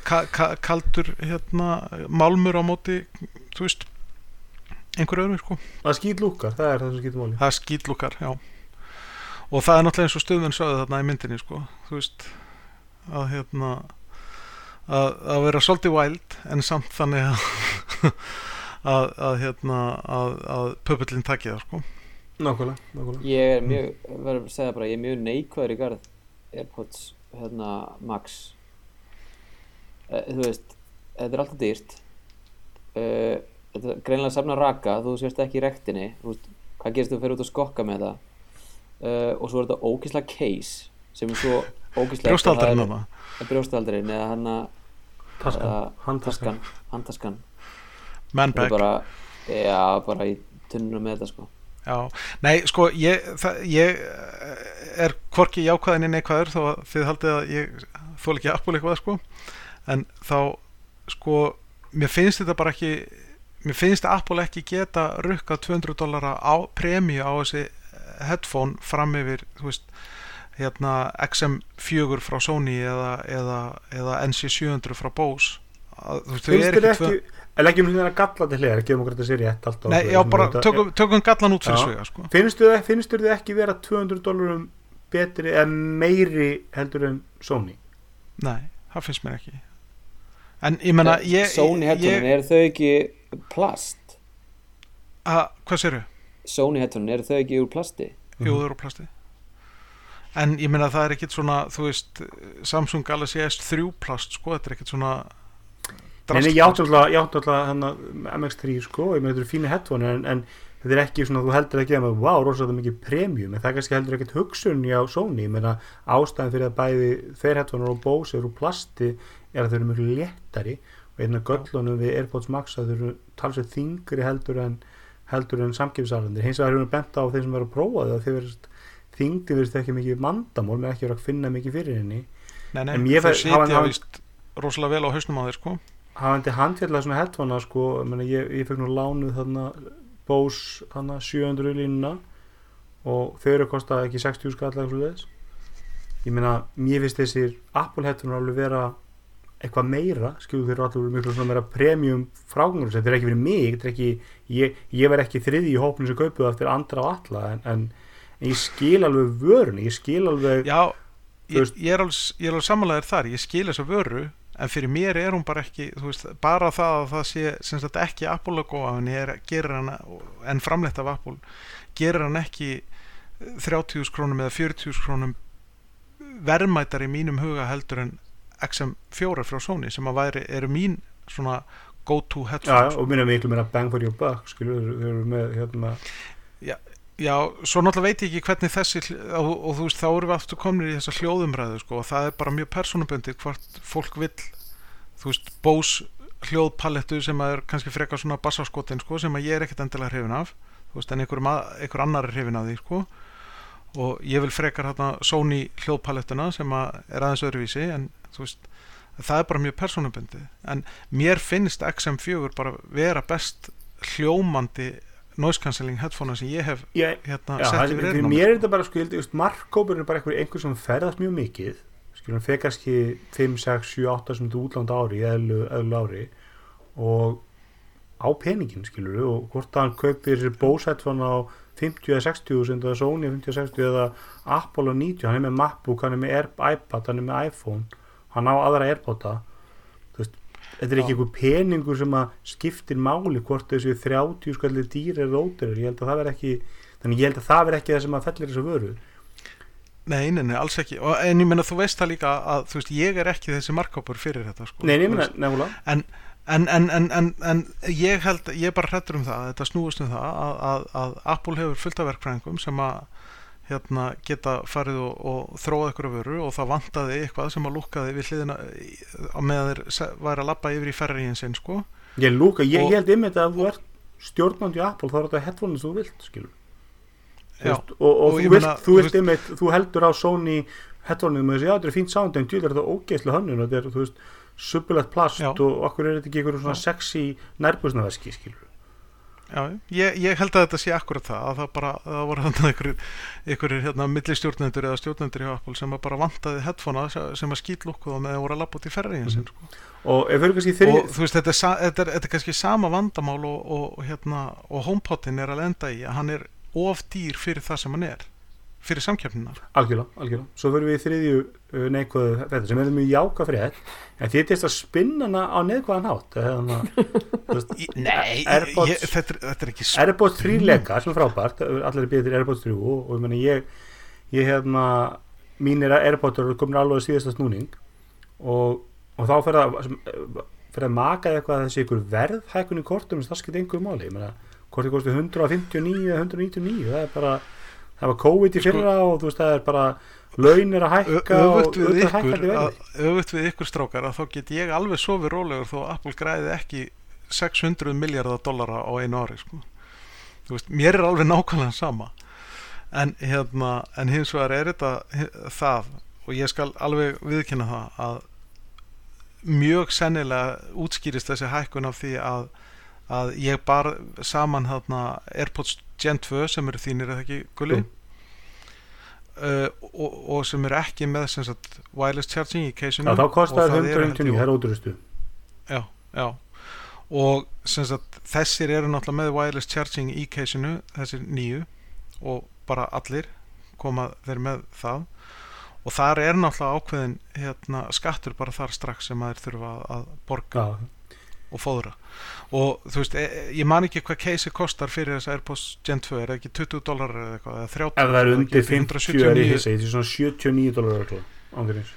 ka, ka, kaldur hérna málmur á móti þú veist einhver öðrum sko. Það skýt lúkar, það er það sem skýtur máli. Það er skýtlúkar, já. Og það er náttúrulega eins og stöðun sögðu þarna í myndinni sko, þú veist að hérna að, að vera svolítið wild en samt þannig að að, að hérna að, að pöpullin takki það sko. Nákvæmlega, nákvæmlega. Ég er mjög, verður að segja bara, ég er mjög neikvæður í garð Airpods hérna, Max Þú veist, þetta er alltaf dýrt. Uh, Þetta er greinlega safna raka, þú sérst ekki í rektinni Þú veist, hvað gerist þú fyrir út að skokka með það? Uh, Og svo er þetta ógíslega case sem er svo hana Brjóstaldurinn eða hann að taskan, handtaskan. taskan, handtaskan. Manbag bara, já, bara í tunnunum með þetta sko. Já, nei, sko, ég, það, ég eh, er hvorki jákvæðin inn neikvæður þó að þið haldið að ég þól ekki Apple eitthvað, sko en þá, sko mér finnst þetta bara ekki mér finnst Apple ekki geta rukkað 200 dollara á premju á þessi headphone fram yfir veist, hérna XM4 frá Sony eða, eða, eða NC700 frá Bose að, finnst þér ekki En leggjum hérna galla til hliðar, gefum okkur þetta sér rétt allt á Nei, já, bara þetta- tökum, tökum gallan út fyrir svega sko. Finnstu þið, finnstu þið ekki vera 200 dólarum betri eða meiri heldur en Sony? Nei, það finnst mér ekki En ég menna ég, Sony headphone, ég, eru þau ekki plast? að, Hvað sérðu? Sony headphone, eru þau ekki úr plasti? Jú, þau eru úr plasti En ég meina það er ekkit svona þú veist, Samsung Galaxy S3 plast sko, þetta er ekkit svona Nei, nei, ég átti alltaf, ég átti alltaf hana, MX3 sko, ég með þetta eru fínu headphone en, en þetta er ekki svona, þú heldur ekki að maður, wow, rosalega mikið premium, en það er kannski heldur ekkert hugsun á Sony, ég meina ástæðan fyrir að bæði þeir headphone og Bose eru úr plasti er að þau eru mjög léttari og einna göllunum við Airpods Max að þau eru talsveit þingri heldur en heldur en samkipsarðandir, hins vegar erum við bent á þeir sem verður að prófa þau að þeir verðist þingdi verðist ekki mikið vandamál með ekki verið að finna mikið fyrir henni. Nei, nei, En ég þau fæ- hafa- sitja hafa- víst rosalega vel á hausnum á þeir sko. Hafandi handfjallega svona headphonea sko, meni, ég, ég fekk nú lánuð þarna Bose þarna 700 línuna og þau eru að kosta ekki 60 skall eða svo þess ég meina, mér finnst þessir Apple headphone alveg vera eitthvað meira, skilur þeir eru allir miklu svona meira premium frágangur þetta er ekki fyrir mig, þetta er ekki ég, ég verð ekki þriði í hópinu sem kaupuð eftir andra og alla en, en, en ég skil alveg vörun, ég skil alveg Já, ég, ég er alveg, alveg samanlegaður þar ég skil þessa vöru en fyrir mér er hún bara ekki veist, bara það að það sé sagt, ekki Apple er, gerir hann en framleitt af Apple gerir hann ekki 30.000 krónum eða 40.000 krónum verðmætar í mínum huga heldur en XM4 frá Sony sem að væri, eru mín svona go to já, headphones og minna miklu meira bang for your buck skilur, þeir eru með hérna. Já, svo náttúrulega veit ég ekki hvernig þessi og, og þú veist, þá erum við aftur komnir í þessa hljóðumræðu sko, og það er bara mjög persónubundið hvort fólk vill þú veist, Bose hljóðpalettu sem að er kannski frekar svona bassaskotin sko, sem að ég er ekkert endilega hrifin af þú veist, en einhver, annar er hrifin af því sko. Og ég vil frekar hérna Sony hljóðpalettuna sem að er aðeins öðruvísi en veist, það er bara mjög persónubundið. En mér finnst XM4 bara vera best hljómandi noise cancelling headphone sem ég hef ég, hérna Já, sett yfir á mér er þetta bara sko, ég held, markkópur er bara einhver, einhver sem ferðast mjög mikið. Hann fekk kannski 5, 6, 7, 8 sem þú útland ári eðlu, eðlu ári. Og á peningin skilur og hvort hann kaupir Bose headphone á 50 eða 60 sem það er Sony á 50 eða 60 eða Apple á 90 hann er með MacBook, hann er með Air, iPad hann er með iPhone, hann á aðra veist þetta er ekki einhver peningur sem að skiptir máli hvort þessu 30 skallir dýr er rótir, ég held að það verð ekki þannig ég held að það verð ekki það sem að fellir þessu vöru Nei, nei, nei, alls ekki. Og, en ég meina þú veist það líka að þú veist ég er ekki þessi markkópur fyrir þetta sko. nei, nei, menna, nefnilega en, en, en, en, en, en ég held ég er bara hrættur um það, að þetta snúist um það að, að, að Apple hefur fullt af verkfræðingum sem að hérna, geta farið og, og þróað ykkur vöru og það vantaði eitthvað sem að lúkkaði við hliðina á meðan þeir væri að labba yfir í ferriðin sinn sko. ég, lúka, ég, Og- ég held einmitt að ef þú ert stjórnandi í Apple þá er þetta headphone sem þú vilt skilur Þú Já, veist, og, og, og þú, vilt, þú vilt einmitt þú heldur á Sony headphone og þessi, já þetta er fínt sound en djúlega er þetta ógeðslega hönnun og þetta er þú veist suppulegt plast Já. og okkur er þetta ekki einhverjum svona Já. sexy nærbúsnaveski skilur Já, ég, ég held að þetta sé akkurat það að það bara, það voru þannig einhverjir, hérna millistjórnendur eða stjórnendur í Apple sem bara vantaði headphonea sem að skýtlúkkuða með að voru að labba út í ferriðin sinn sko. og ef við erum kannski þeirri og þú veist, þetta er, þetta er, þetta er kannski sama vandamál og, og, og hérna, og HomePodin er að lenda í að hann er of dýr fyrir það sem hann er fyrir samkjöfninar algjörlega, algjörlega, svo fyrir við í þriðju uh, neikvæðu þetta sem er mjög jáka fyrir þetta en því þetta að spinna hana á neikvæðan hátt að Nei, ég, þetta, er, þetta er ekki sp- Airpods 3 leika sem er frábært, allir er býðið til Airpods 3 og, ég meni ég ég hérna, mínir Airpods eru komin alveg að síðasta snúning og, og þá fyrir að fyrir að maka eitthvað að þessi ykkur verðhækun í kortum það skiptir einhverjum máli, ég meina kortið kosti 159 eða 199 það er bara, það var COVID í Sko- fyrra og þú veist það er bara laun er að hækka öfugt við, ykkur, að, öfugt við ykkur strákar að þá get ég alveg sofið rólegur þó að Apple græði ekki 600 miljardar dollara á einu ári sko. Veist, mér er alveg nákvæmlega sama en, hérna, en hins vegar er þetta það og ég skal alveg viðkynna það að mjög sennilega útskýrist þessi hækkun af því að, að ég bar saman hérna Airpods Gen 2 sem eru þínir eða ekki gulli? Jú. uh, og, og sem eru ekki með sem sagt, wireless charging í caseinu þá og kostaði það eru, held 199, ég, það er óduristu já, já. Og sem sagt, þessir eru náttúrulega með wireless charging í caseinu þessir nýju og bara allir koma þeir með það. Og þar er náttúrulega ákveðin hérna, skattur bara þar strax sem maður þurfa að borga. Já, og fóðra og þú veist, e, e- ég man ekki hvað case kostar fyrir þess AirPods Gen 2 er það ekki 20 dólar eða eitthvað eða 30 ef það er undir ekki 50 er ég 179. hissi, því svona 79 dólar ángurins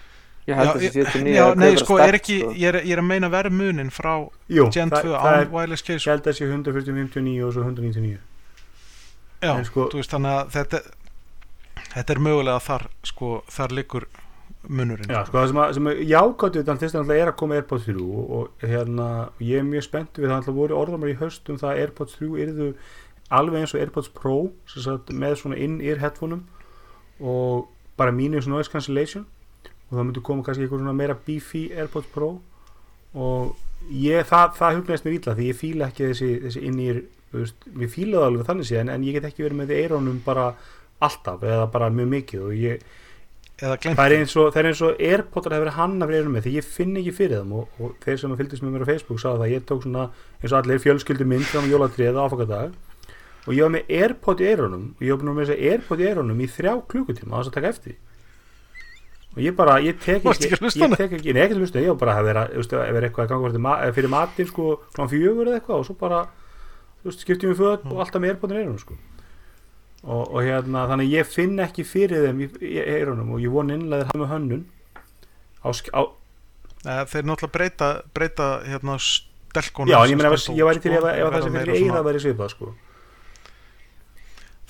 Ég held að ég- þessi 79 já, nei, sko, er ekki, sko. ég er, ég er að meina verðmunin frá Jú, Gen 2 það, án það wireless ég case held að sé 159 og svo 199 já, sko- þú veist, þannig að þetta þetta er mögulega þar sko, þar liggur munurinn. Já, sko, það sem, að, sem að jákvæmt við þannig fyrst náttúrulega er að koma AirPods 3 og, og hérna, ég er mjög spennt við það voru orðamar í haustum það að AirPods 3 yrðu alveg eins og AirPods Pro sagt, með svona in-ear headphoneum og bara minus noise cancellation og það myndi koma kannski eitthvað svona meira beefy AirPods Pro og ég, það, það hugnaðist mér illa því ég fíla ekki þessi, þessi in-ear mér fíla það alveg þannig séð en ég get ekki verið með því eirónum bara alltaf eða bara mjög mikið og ég það er eins og, er og Airpodsar hefur hanna fyrir einu með því ég finn ekki fyrir þeim og, og þeir sem að fylgdist með mér á Facebook sagði það ég tók svona eins og allir fjölskyldu mynd frá jólatriða áfakadag og ég var með Airpod í eirunum og ég var búin að með þessi Airpod í eirunum í þrjá klukkutíma á þess að taka eftir og ég bara, ég tek ekki að ég tek ekki, nei ekki að hlusta, ég var bara að vera, ef er eitthvað að ganga fyrir, ma fyrir matinn sko, klán fjögur eða eitthvað og svo bara, þú veist, skiptjum við föt og alltaf með Airpodin í eirunum sko og, og hérna, þannig ég finn ekki fyrir þeim í, í eirunum og ég von innlega þeir hafa með hönnun á, á Eða, þeir náttúrulega breyta, breyta hérna stelkónu já, ég meina, ég væri til ef það sem svona- eira væri svipað sko.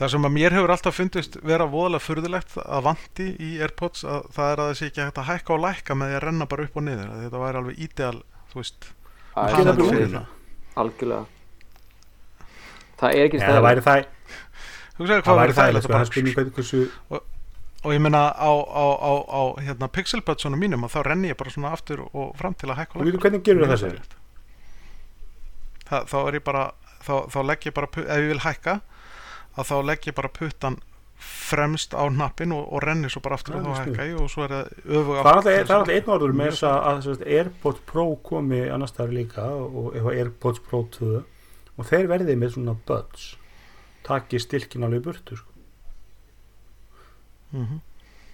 Það sem að mér hefur alltaf fundist vera voðalega furðulegt að vanti í Airpods að það er að þessi ekki hægt að hækka og lækka með því að renna bara upp og niður að þetta væri alveg ideal, þú veist Það er það. algjörlega. Það er ekki Nei, það væri það þægilegt að það spurning bara hvað hversu og ég meina á, á, á, á hérna, pixelbudsunum mínum að þá renni ég bara svona aftur og fram til að hækka og og veitum hvernig gerur það. Það, þá er ég bara þá, þá legg ég bara, ef ég vil hækka að þá legg ég bara puttan fremst á hnappin og, og renni svo bara aftur Já, og þá það er hækka ég og svo er það öfug það er alltaf, er einn orður með þess að, að Airpods Pro komi annars staðar líka og ef Airpods Pro 2 og þeir verði með svona buds taki stilkin alveg burtu sko. mm -hmm.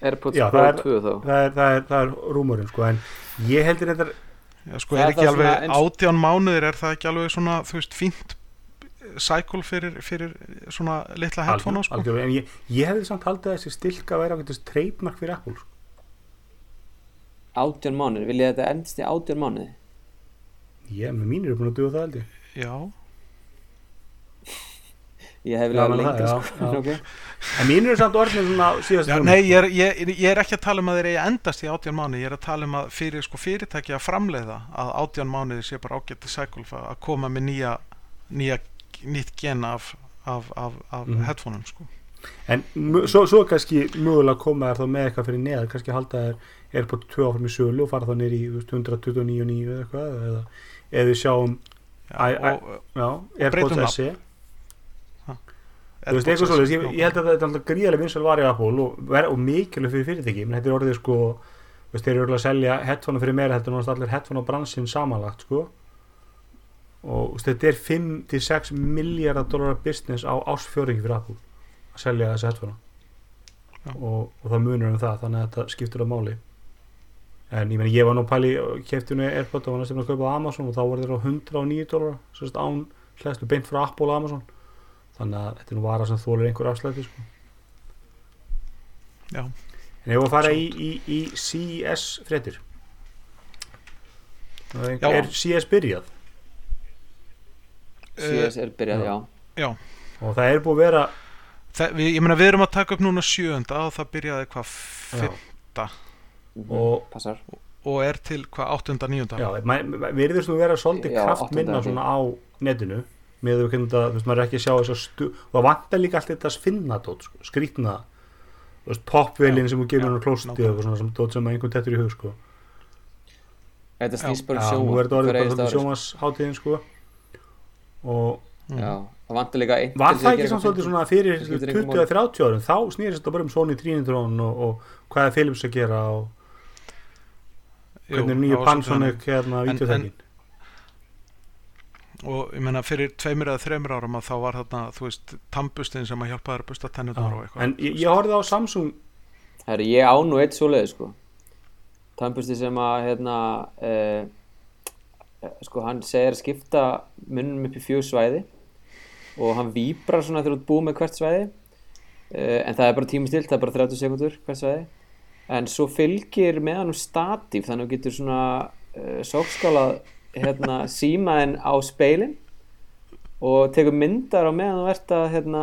Airpods Já, Pro það er- 2 þá það, er, það, er, það er rúmurinn sko. en ég heldur þetta Já, sko, Er ekki alveg eins- átján mánuðir, er það ekki alveg svona, þú veist, fínt cycle fyrir, fyrir svona litla headphone sko? algjörlega, en ég, ég hefði samt haldið að þessi stilka væri ákveðist treytmark fyrir Apple sko. átján mánuði, vil ég að þetta endist í átján mánuði ég, með mínir er búin að duga það ég Já, ég hef Já, vilja menn lengra það, sko. okay. en mínir er samt orðin svona síðast Já nei, ég er, ég, ég er ekki að tala um að þeir eigi endast í átján mánuði, ég er að tala um að fyrir sko fyrirtæki að framleiða að átján mánuði sé bara ágætti cycle fa- að koma með nýja, nýja nýtt gen af, af, af, af Mhm. headphoneum, sko. En svo, svo kannski mögulega koma þær þá með eitthvað fyrir neðar, kannski halda þær Airpod 2 áfram í sölu og fara þá nýr í þú veist, 129.9 eða eitthvað eða, við sjáum Já, Æ, æ, og, já, breytum. SE þú veist, eitthvað svolítið, ég, ég held að þetta er gríðarlega vinsal var í Apple og, og mikilvæg fyrir fyrirtæki, menn þetta er orðið sko veist, þeir eru örugglega að selja headphone fyrir meira heldur en náttúrulega allir headphone á bransinn samanlagt sko. Og veist, þetta er 5-6 miljardar dólarar business á ásfjöringi fyrir Apple að selja þessi headphone Já. og, og það munur um það þannig að þetta skiptur á máli. En ég meni ég var nú pæli keftinu Airpod og var næstum að kaupa á Amazon og þá voru þeir á 109 dólar sérst án hlæðslu beint frá Apple og Amazon þannig að þetta er nú vara sem þólir einhver afslætti sko. Já. en ég var að fara í, í, í CES fréttir Það er, Já. er CES byrjað CS er byrjað, Já. já og það er búið að vera Það, við, ég meina við erum að taka upp núna sjöunda og það byrjaði hvað já, fimm Mhm, Og- passar og er til hvað áttunda, níunda já, við erum svona vera svolítið Já, kraft áttunda minna held ég. svona á netinu með þú veist, þú veist maður er ekki að sjá þess að stu og það vantar líka allt þetta finna dót sko, veist, popvelin sem þú gefur hann á klósti og svona sem dót sem einhvern tettur í hug sko. þetta snýst bara já, um nú er þetta sjóma orðið bara ári, sko. og Mhm. já, það vantar líka einn var það að ekki samt svolítið svona fyrir Það skiptir 20 engu eða 30 árum? Þá snýrist þetta bara um Sony Trinitron og, og hvað er Philips að gera og hvernig er nýju Panasonic hérna En- videotækin og ég meina fyrir tveimur eða þreimur árum að þá var þarna, þú veist, tannbustin sem að hjálpa þær að busta tennurnar og eitthvað. En ég, ég horfði á Samsung. Herri, ég á nú eitt svoleið sko. Tannbusti sem að hérna eh, eh, sko hann segir að skipta munnum upp í fjögur svæði og hann víbrar svona þegar þú ert búið með hvert svæði. Eh, en það er bara tímastilt, það er bara 30 sekundur hvert svæði. En svo fylgir með hann statíf þannig að þú getur svona uh, sókskálað hérna, símaðin á speilin og tekur myndar á meðan þú ert að hérna,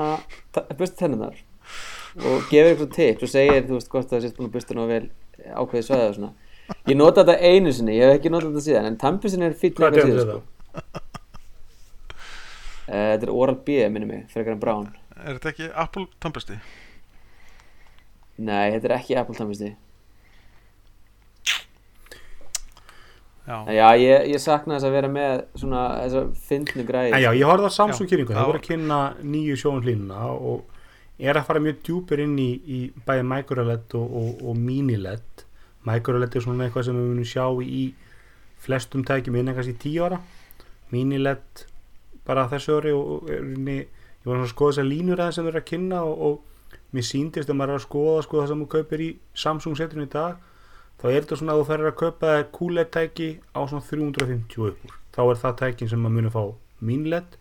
busta tennunar og gefur eitthvað tips og segir þú veist hvort það sést búin að busta nú vel ákveðið svæðið og svona ég nota þetta einu sinni, ég hef ekki notað þetta síðan en tannbustin er fýtt er síðan sko. Eh, þetta er Oral B minnum mig, frekar en Brown Er þetta ekki Apple tannbusti? nei, þetta er ekki Apple tannbusti Já, já, ég, ég sakna þess að vera með svona þessa fyndnu græði. En já, ég horfði á Samsung kynningu, það voru að kynna nýju sjónlínuna og er að fara mjög djúpir inn í, í bæði micro-LED og, og, og mini-LED. micro-LED er svona eitthvað sem við munum sjá í flestum tækjum innan kannski 10 ára. mini-LED bara þessu ári og, og er inni, ég var að skoða þessar línur aðeins sem við erum að kynna og, og mér síndist að maður er að skoða sko, það sem þú kaupir í Samsung setrinu í dag þá er þetta svona að þú ferir að kaupa þér QLED tæki á svona 350 upp úr. Þá er það tækin sem maður muni fá mini-LED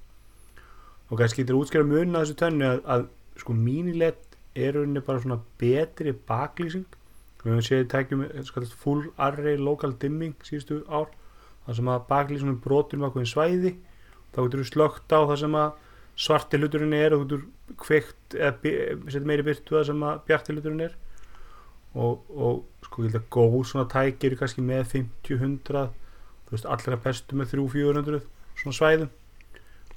og kannski getur útskjara mun að þessu tönnu að, að sko mini-LED er rauninni bara svona betri baklýsing. Við höfum séð tækjum sko, full array local dimming síðustu ár þar sem að baklýsingum brotur um ákveðin svæði. Þá getur þú slögt á það sem að svarti hluturinn er og þú getur kveikt eða bi- setja meiri byrtu það sem að bjarti hluturinn er og, og sko ég held að góð svona tæki eru kannski með 50-100 þú veist allra bestu með 300-400 svona svæðum.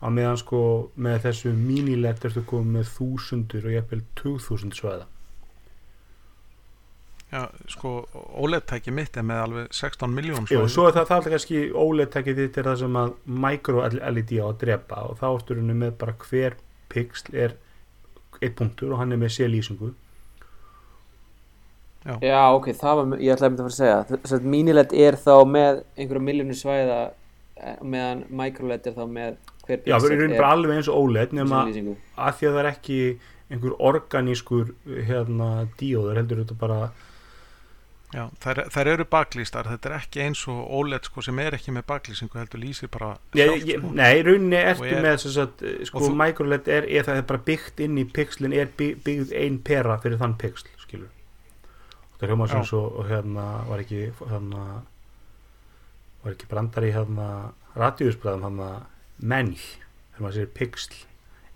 Á meðan sko með þessu mini-LED ertu komið með þúsundur og jafnvel 2000 svæða. Já, sko OLED-tæki mitt er með alveg 16 miljón Jú, svo er það, það er kannski OLED-tækið þitt er það sem að micro-LED á að drepa og þá ertu rauninni með bara hver pixel er eitt punktur og hann er með C-lýsingu já, ok, það var, ég ætlaði að mynda að fara að segja. Að mini-LED er þá með einhverja miljónu svæða eh, meðan micro-LED er þá með hver Já, það er pixel rauninni bara alveg eins og OLED nema að því að það er ekki einhver organískur hérna díóður heldur þetta bara Já, þær, þær eru baklýstar, þetta er ekki eins og OLED sko sem er ekki með baklýsingu heldur lýsir bara ég, sko. Nei, rauninni ertu er- með þess að sko þú- microLED er, er það er bara byggt inn í pixlin er by- byggð ein pera fyrir þann pixl skilur það hljóma sem svo og hérna var ekki hérna var ekki brandar í hérna radíusbræðum hérna menn þegar maður sér pixl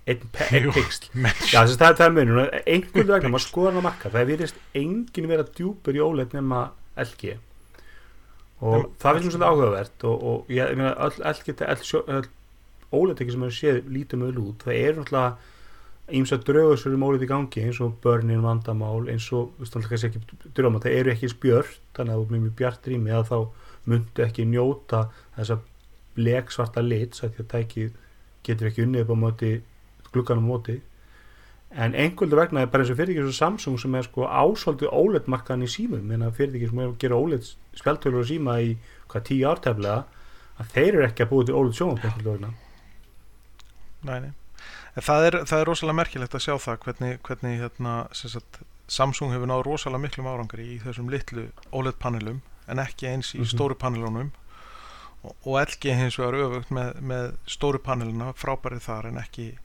einn, pixl Já, þess að það, það er munur einhvern vegna, maður skoðar hann á marka það virðist enginn vera djúpur í óleik nema LG og Nema- það finnst mér svolítið áhugavert og, og ég, ég meina öll LG öll, sjó- öll óleitekki sem maður séð lítum öll út, það er náttúrulega ímsa draugasur um óleik í gangi eins og börnin vandamál eins og ekki drauma, það eru ekki spjört þannig að þú er mjög bjart rými að þá myndu ekki njóta þessa bleksvarta lit svo að því að tækið getur ekki unnið upp á móti gluggan á móti. En einhverju vegna er bara eins og fyrirtæki eins og Samsung sem er sko ásvöldu OLED markaðan í símum. En að fyrirtæki sem er að gera OLED spjaldtölur og síma í hvað tíu árteflega að þeir eru ekki að búa til OLED vegna Nei, nei. Það er, það er rosalega merkilegt að sjá það hvernig, hvernig hérna, sagt, Samsung hefur náð rosalega miklum árangri í þessum litlu OLED panelum en ekki eins í Mhm. stóru panelunum. Og, og LG hins vegar öfugt með, með stóru paneluna frábærið þar en ekki,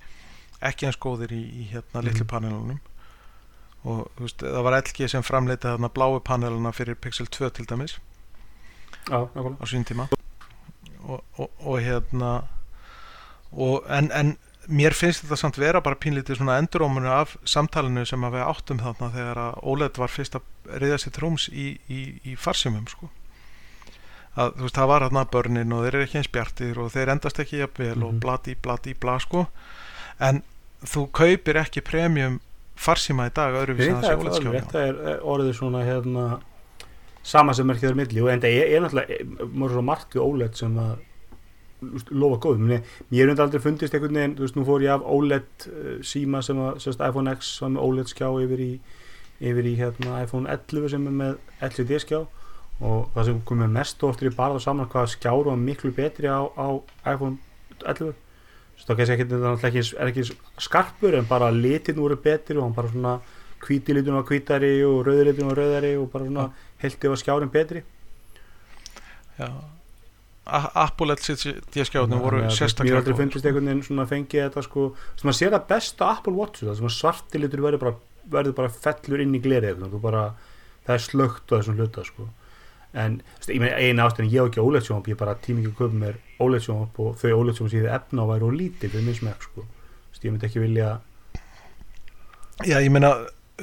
ekki eins góðir í, í hérna litlu Mhm. panelunum. Og veist, það var LG sem framleitið þarna bláu paneluna fyrir Pixel 2 til dæmis. Já, á sín tíma. Og, og, og hérna og, en, en mér finnst þetta samt vera bara pínlítið svona endurómunu af samtalinu sem að við áttum þarna þegar að OLED var fyrst að reyða sér trúms í, í, í farsímum sko. Að þú veist það var þarna börnin og þeir eru ekki eins bjartir og þeir endast ekki jafnvel og Mhm. bladi bladi bla sko. En þú kaupir ekki premium farsíma í dag öðruvísi Nei, að það sé skjána það er orðið svona hérna sama sem er ekki þar milli og enda er, er náttúrulega mörg svo margt við OLED sem að lofa góðum. Mér er aldrei fundist einhvern veginn, þú veist, nú fór ég af OLED uh, síma sem að, sérst, iPhone X með OLED skjá yfir í yfir í hérna iPhone 11 sem er með LCD skjá. Og það sem komið mest oftir í barða saman hvað skjár var miklu betri á, á iPhone 11 Svo það kannski ekki, það er ekki, er ekki skarpur en bara litin voru betri og hann bara svona hvíti litin var hvítari og rauði litin var rauðari og bara svona heldi var skjárin betri. Já. Apple LCD skjáðunum voru veist, Mér sérstaklega aldrei fundist einhvern veginn svona fengið þetta sko sem að sér það besta Apple Watch það sem að svarti litur verður bara, verður bara fellur inn í glerið bara, það er slögt á þessum hluta sko. En eina ástæðin ég á ekki OLED sjónvarp ég bara tími ekki að köpa mér OLED sjónvarp og þau OLED ég hefði efna á væri og lítil fyrir minn smekk sko ég myndi ekki vilja Já, ég meina,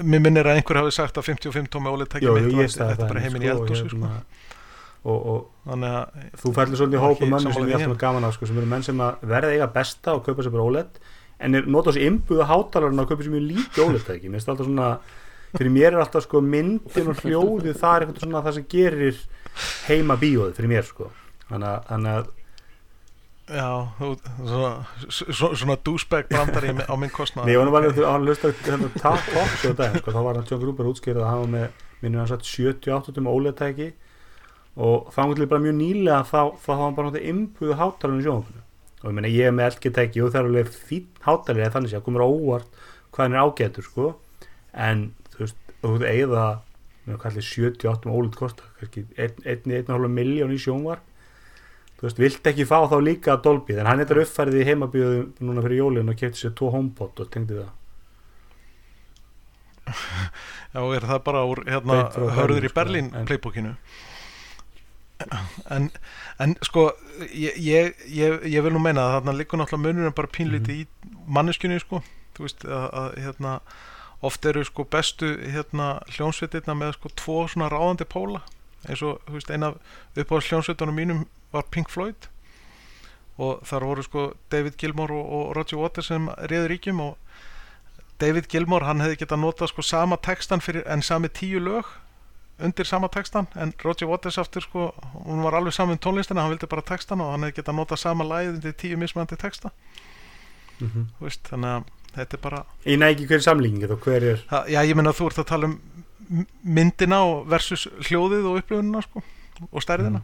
mér minnir að einhver hafi sagt að 55 tómi OLED tæki Jú, mitt og þetta er bara heiminn í sko, og eldhúsi sko. hérna, og, og þannig að þú fællir svolítið í Ég hópa ekki mönnum sem ég því, ætlum að gaman á sko, sem eru menn sem verða eiga besta og kaupa sér bara OLED en er nota þessi innbúða hátalarinn að kaupa sér mjög lítið OLED tæki mér finnst alltaf svona fyrir mér er alltaf sko myndin og hljóðið það er eitthvað svona það sem gerir heima bíóið fyrir mér sko. Þannig að, Já, svona, svona, svona douchebag brandari á minn kostnað. Nei, ég var nú bara að hlusta hérna sko, þá var hann John Gruber útskýrað að hann var með, minnum hann sagt 70-80 um OLED-tæki og þá var bara mjög nýlega þá, þá hafa hann bara náttúrulega innbúið hátalarinn í sjónvarpinu. Og ég meina ég er með LG-tæki og það er alveg fín hátalir eða þannig að komur óvart hvað hann er ágætur sko. En þú veist, þú veist eigða með hvað allir 78 um OLED kosta kannski 1,5 miljón í sjónvarp. Þú veist, vilt ekki fá þá líka Dolby, en hann er þetta uppfærið í heimabíðu núna fyrir jólin og kefti sér tvo HomePod og tengdi það. Já, er það bara úr hérna, hörður í sko, Berlín playbookinu en, en sko ég, ég, ég, ég vil nú meina að þarna liggur náttúrulega munurinn bara pínlítið Mhm. í manneskjunni sko, þú veist að, að hérna, oft eru sko bestu hérna hljónsveitirna með sko tvo svona ráðandi póla. Eins og þú veist eina upp á hljónsveitunum mínum var Pink Floyd. Og þar voru sko David Gilmour og, og Roger Waters sem réður ríkjum og David Gilmour hann hefði getað notað sko sama textan fyrir, en sami tíu lög undir sama textan en Roger Waters aftur sko hún var alveg saman um tónlistina, hann vildi bara textan og hann hefði getað notað sama lagið undir tíu mismandi texta. Mm -hmm. þú veist, þannig að þetta er bara Ég næ ekki hverju samlíkingi þá hver er það, já ég meina þú ert að tala um myndina versus hljóðið og upplifunina sko og stærðina.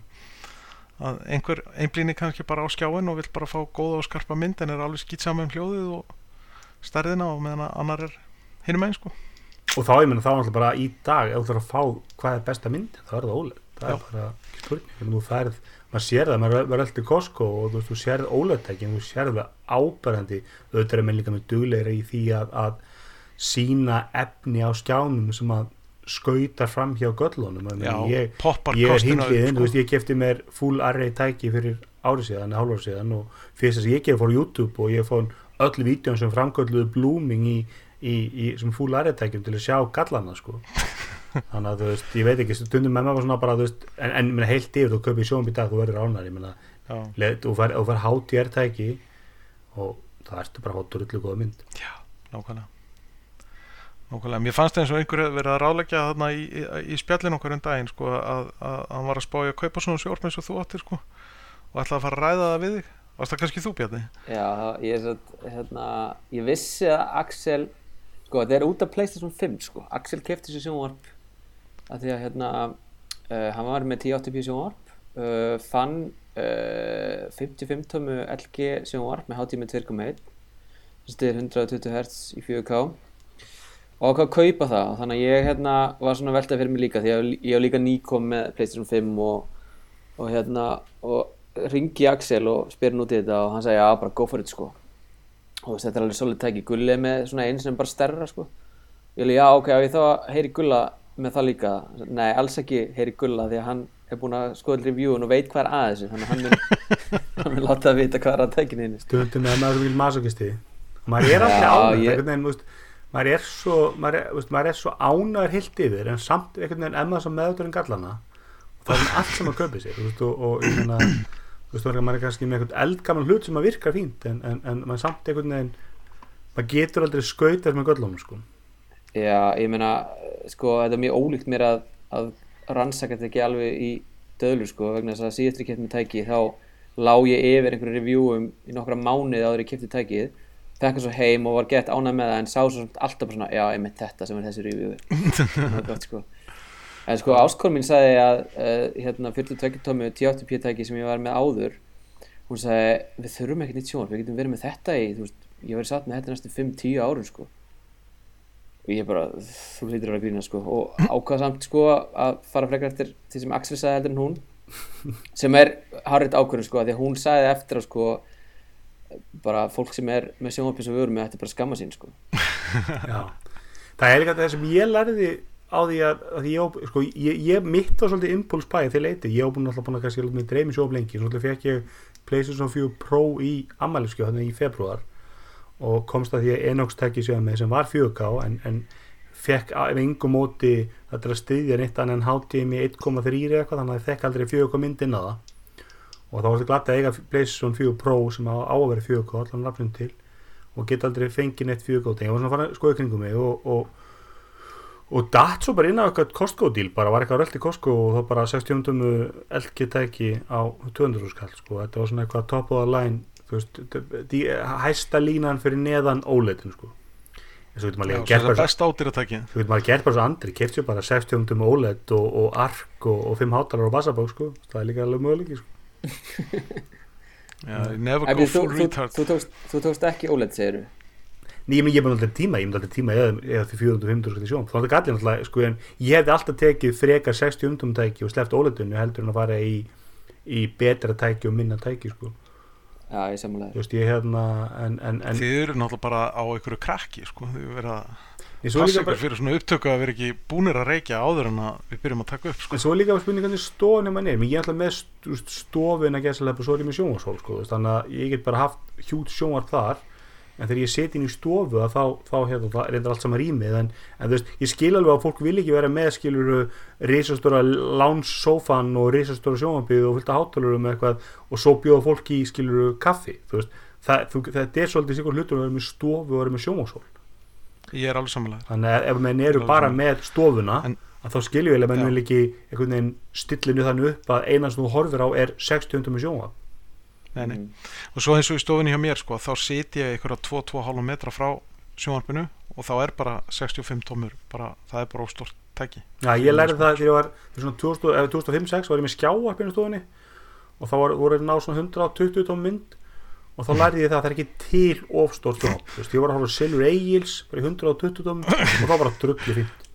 Að einhver einblýni kannski bara á skjáin og vill bara fá góða og skarpa mynd en er alveg skýt saman um hljóðið og stærðina og meðan að annar er hinum einn sko og þá ég menna þá alltaf bara í dag ef þú þarf að fá hvað er besta mynd þá er það ólega, það Já. er bara ekki spurning þú færð, maður sér það, maður verður alltaf í Costco og þú þú sérð ólega þú sérð það áberandi auðvitað er með líka með dugleira í því að, að sína efni á skjánum sem að skauta fram hjá göllunum meina, ég, ég er hinliðin, sko. ég kefti mér full array tæki fyrir árið síðan, eða hálfur síðan og fyrst þess að ég gefið fór YouTube og ég fór öll vídjón sem framkölluðu blooming í, í, í sem full array tækjum til að sjá gallana sko. Þannig að þú veist, ég veit ekki, stundum með maður svona bara, þú veist, en, en minna, heilt yfir þú kaupir sjónum í dag, þú verður ánar, ég Já. leð- þú fær, þú fær HDR tæki og það ertu bara hóttur yllu góða mynd. Nákvæmlega. Nákvæmlega, mér fannst eins og einhver hefði verið að ráleggja þarna í, í, í spjallin okkur um daginn sko, að, að, að hann var að spája að kaupa svona sjórn eins og þú áttir sko, og ætlaði að fara að ræða það við þig. Varst það kannski þú Bjarni? Já, ég, er satt, hérna, ég vissi að Axel sko, þetta er út af PlayStation 5 sko. Axel kefti sér sjónvarp að því að hérna, uh, hann var með 1080p sjónvarp uh, fann uh, 55 tómu LG sjónvarp með hátíð með 2.1 þetta er 120 Hz í 4K og ákvað að kaupa það. Og þannig að ég hérna, var svona veltað fyrir mig líka því að ég var líka nýkom með PlayStation 5 og, og hérna og ringi Axel og spyr hann út í þetta og hann sagði já bara go for it sko veist, þetta er alveg svolítið tæki. Gulli er með svona einn sem bara stærra sko. Ég alveg já ok, á ég þá að heyri Gulla með það líka, nei alls ekki heyri Gulla því að hann er búinn að skoða reviewin og veit hvað er að þessu. Þannig að hann mun, hann mun láta að vita hvað er að tækinu henni stundum er maður vil masokisti og maður er Já, ánægð ég- einhvern veginn, þú veist, maður er svo er, er svo ánæður heilt yfir en samt einhvern veginn emma svo meðuturinn gallana og það er allt sem að kaupi sér veist, og, og ég meina þú veist, maður er kannski með einhvern eldgaman hlut sem að virkar fínt en, en, en maður samt einhvern veginn maður getur aldrei skautað með göllunum sko. Já, ég meina, sko, þetta er mjög ólíkt mér að, að rannsaka þetta ekki alveg í döðlu, sko, vegna þess að síðast ég kefti með tæki, þá lá ég yfir einhverju reviewum í nokkra mánuði áður ég kefti tækið, fekk svo heim og var gett ánægð með það, en sá svo samt alltaf bara svona, já, einmitt þetta sem er þessi review. það var gott, sko. En sko, áskorn mín sagði að uh, hérna 42 tómi 1080p tæki sem ég var með áður, hún sagði við þurfum ekki nýtt sjónvarp, við getum verið með þetta í veist, ég verið satt með þetta næstu 5-10 árum sko. Og ég bara, þú hlýtur að vera býna sko. Og ákvað samt sko að fara frekar eftir því sem Axel sagði heldur en hún sem er harrið ákvörðum sko því að hún sagði eftir að sko bara fólk sem er með sjónvarpi sem við erum með þetta bara skamma sín sko. Já. það er líka það sem ég lærði á því að, að ég, sko, ég, ég mitt á svolítið impuls bæði til leiti ég hef búin alltaf búin að kannski með dreymi sjóp lengi. Svolítið fekk ég PlayStation 4 Pro í ammæliskjöð þannig í februar og komst að því að Enox tæki sér með sem var 4K en, en fekk af engum móti þetta er að styðja neitt annan HDMI 1.3 eitthvað þannig að það fekk aldrei 4K mynd inn á það. Og þá var þetta glatt að eiga PlayStation 4 Pro sem á á að vera 4K allan rafnum til og geta aldrei fengið neitt 4K ég var svona að fara að skoða kringum mig og, og og datt svo bara inn á eitthvað Costco díl bara var eitthvað rölt í Costco og þá bara 60 tumu LG tæki á 200 skall sko, þetta var svona eitthvað top of the line þú veist, die, hæsta línan fyrir neðan óleitin sko. En svo getur maður það er bara svo getur maður gert bara svo andri, keft sér bara 60 tumu óleitt og, og ark og, og 5 hátalar og bassabók sko, það er líka alveg möguleiki sko. Já, never go þú, full þú, retard. þú, tókst, þú tókst ekki OLED segir Nei, ég myndi alltaf tíma, ég myndi alltaf tíma eða, eða því 400-500 skall í sjón, þá er þetta gallin alltaf sko, en ég hefði alltaf tekið frekar 60 umtumtæki og sleppt óleitunni heldur en að fara í, í betra tæki og minna tæki sko, Já, ég sammála þú veist, ég hérna en, en, en, Þið eru náttúrulega bara á einhverju krakki sko. Þið verða að en svo er passa ykkur bara, fyrir svona upptöku að vera ekki búnir að reykja áður en að við byrjum að taka upp sko. en svo líka bara spurning hvernig stofan er mann er, menn ég er alltaf með stofin að gesa lepa, svo er ég með sjónvarsól sko, þannig að ég get bara haft hjút sjónvar þar en þegar ég seti inn í stofu þá, þá hérna, það reyndar allt saman rýmið en, en veist, ég skil alveg að fólk vil ekki vera með skiluru risastóra lounge-sofan og risastóra sjónvarbið og fullt af hátalurum eitthvað og svo bjóða fólk í skiluru kaffi veist, það, þetta er svolítið sikur hlutur að vera með stofu og vera með sjónvarsól Ég er alveg samanlega þannig að ef menn eru Alveg bara með stofuna En- að þá skiljum við að menn vil ekki stillinu þannig upp að einan sem þú horfir á er 60 með sjónvarp nei, nei. Mm. Og svo eins og í stofunni hjá mér sko, þá sit ég einhverja 2-2,5 metra frá sjónvarpinu og þá er bara 65 tómur bara, það er bara óstort tæki Já, ég lærði það þegar ég var þegar svona 2000 ef 2005-06 var ég með skjáarpinu stofunni og þá var, voru að ná svona 120 tóm mynd og þá lærði ég það að það er ekki til ofstórt sjónvarp þú veist, ég var að horfa á Silver Eagles bara í 120 tóm og þá bara drullu fínt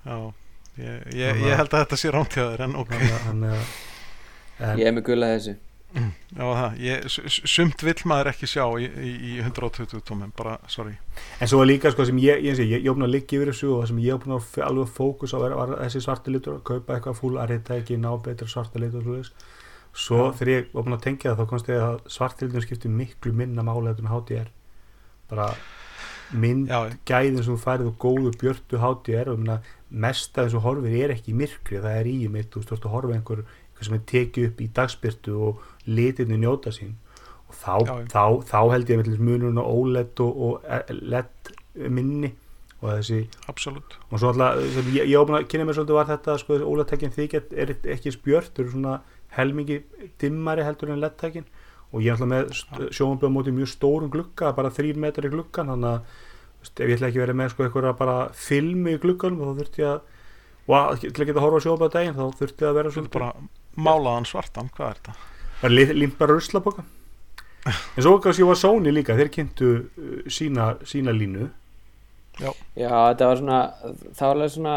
Já, ég, ég, ég held að þetta sé þér en ok Þannig að- að- en, Ég er með gulla þessu Já, það, ég, sumt vill maður ekki sjá í, í, í 120 tómum, bara, sorry En svo var líka sko sem ég, ég, ég, ég, ég opna að liggja yfir þessu og það sem ég opna að f- alveg fókus á var, var þessi svarti litur að kaupa eitthvað fúl að reyta ekki ná betra svarta litur og svoleiðis. Svo Já. þegar ég opna að tengja það þá komst ég að svarti litur skiptir miklu minna máli en HDR. Bara mynd Já, gæðin sem þú færið og góðu björtu HDR og mest af þessu horfir er ekki myrkri það er í mitt, þú veist, að horfa einhver sem er tekið upp í dagspyrtu og litinni njóta sín. Og þá, Já, þá, þá held ég með munurinn á OLED og, og LED minni og þessi absolutt. Og svo alltaf, ég, ég opna að kynna mér svolítið var þetta sko, OLED-tækin þykja er ekki spjört, þau eru svona helmingi dimmari heldur en LED-tækin og ég er alltaf með sjónblöð móti mjög stórum glugga, bara þrýr metrar í gluggan þannig að ef ég ætla ekki að vera með sko eitthvað bara filmi í glugganum þá þurfti ég að og að, til að geta að horfa á sjónblöð daginn þá þurfti að vera er svolítið bara málaðan svartan, hvað er þetta? Bara li- límt bara ruslaboka en svo kannski var Sony líka þeir kynntu uh, sína, sína línu. Já, þetta var svona það var alveg svona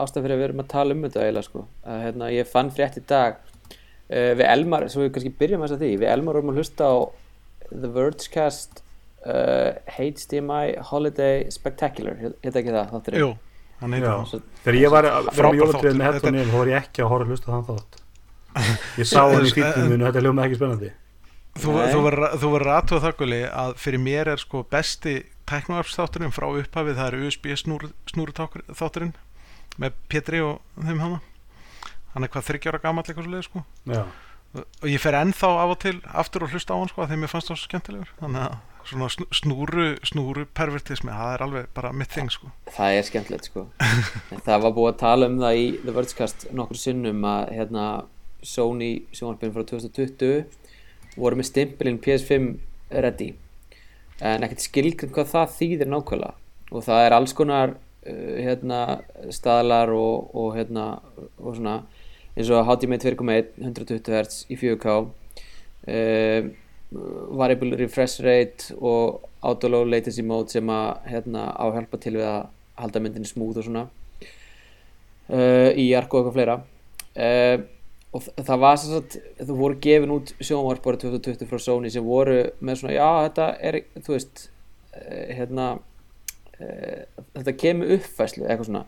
ástæð fyrir að við erum að tala um þetta eiginlega sko. Að, hérna, ég fann frétt í dag uh, við Elmar, svo við kannski byrjum þess að því við Elmar vorum að hlusta á The Vergecast uh, HDMI Holiday Spectacular. Hérna ekki það, þáttur Jú, hann heitir Já. það. Þegar ég var að vera Frábær með headphone þá var ég ekki að horfa að hlusta á þann þátt ég sá hann í fítinu minu þetta hljóma ekki spennandi. Þú, þú verður það Gulli, að fyrir mér er sko besti tæknuarpsþátturinn frá upphafið það er USB snúru, snúru þátturinn með Pétri og þeim hana. Hann er hvað þryggjára gamall eitthvað svo leið sko. Já, og ég fer ennþá af og til aftur og hlusta á hann sko að þeim ég fannst það svo skemmtilegur. Þannig að svona sn- snúru snúru pervertismi, það er alveg bara mitt þing sko. Það er skemmtilegt sko. En það var búið að tala um það í The Vergecast nokkur sinnum að hérna Sony sjónvarpinn frá 2020 voru með stimpilinn PS5 ready. En ekkert skilgrind hvað það þýðir nákvæmlega. Og það er alls konar uh, hérna staðlar og, og hérna og svona eins og HDMI 2.1 120 Hz í 4K uh, variable refresh rate og auto low latency mode sem að hérna, á að hjálpa til við að halda myndinni smúð og svona uh, í Arco og eitthvað fleira. Uh, og það var sem sagt þú voru gefin út sjónvarp árið 2020 frá Sony sem voru með svona já þetta er þú veist uh, hérna uh, þetta kemur uppfæslu eitthvað svona.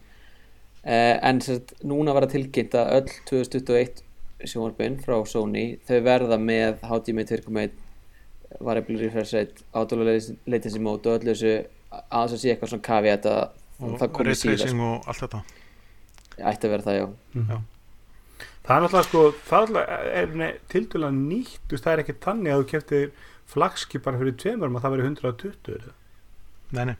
Uh, en sagt núna var að tilkynnt að öll 2021 sjónvarpin frá Sony þau verða með HDMI 2.1 variable refresh rate auto latency mode og öllu þessu að þess að sé eitthvað svona caveat að og það komið síðar raytracing og allt þetta. Ætti að vera það já það er náttúrulega sko það er tildulega nýtt þú veist, það er ekki tannig að þú keftir flagskip bara fyrir tveimur að það veri 120 eða. nei, nei,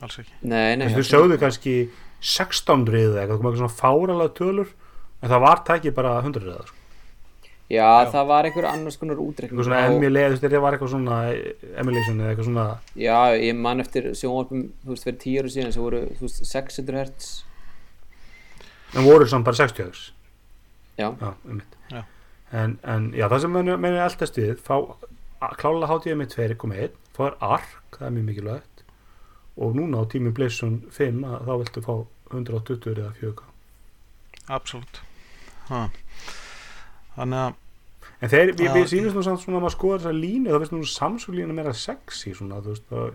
alls ekki. Nei, nei, þú sögðu kannski 16 riða eitthvað, eitthvað svona fáralega tölur en það var tækið bara 100 riða sko. já, það var einhver annars konar útreikning eitthvað svona emulate, þú veist, það var eitthvað svona emulation eða eitthvað svona já, ég man eftir sjónvarpum þú veist, fyrir tíu ára síðan sem voru þú veist, 600 hertz. En voru samt bara 60 högs já, já. En, en já, það sem menn er eldast við fá klálega HDMI 2.1 fá er ARC, það er mjög mikilvægt. Og núna á tími PlayStation 5 að þá viltu fá 120 eða 4K absolutt. Ha. þannig að en þeir, við, við nú samt svona að maður skoða þessa línu, það finnst nú Samsung línu meira sexy svona, þú veist það,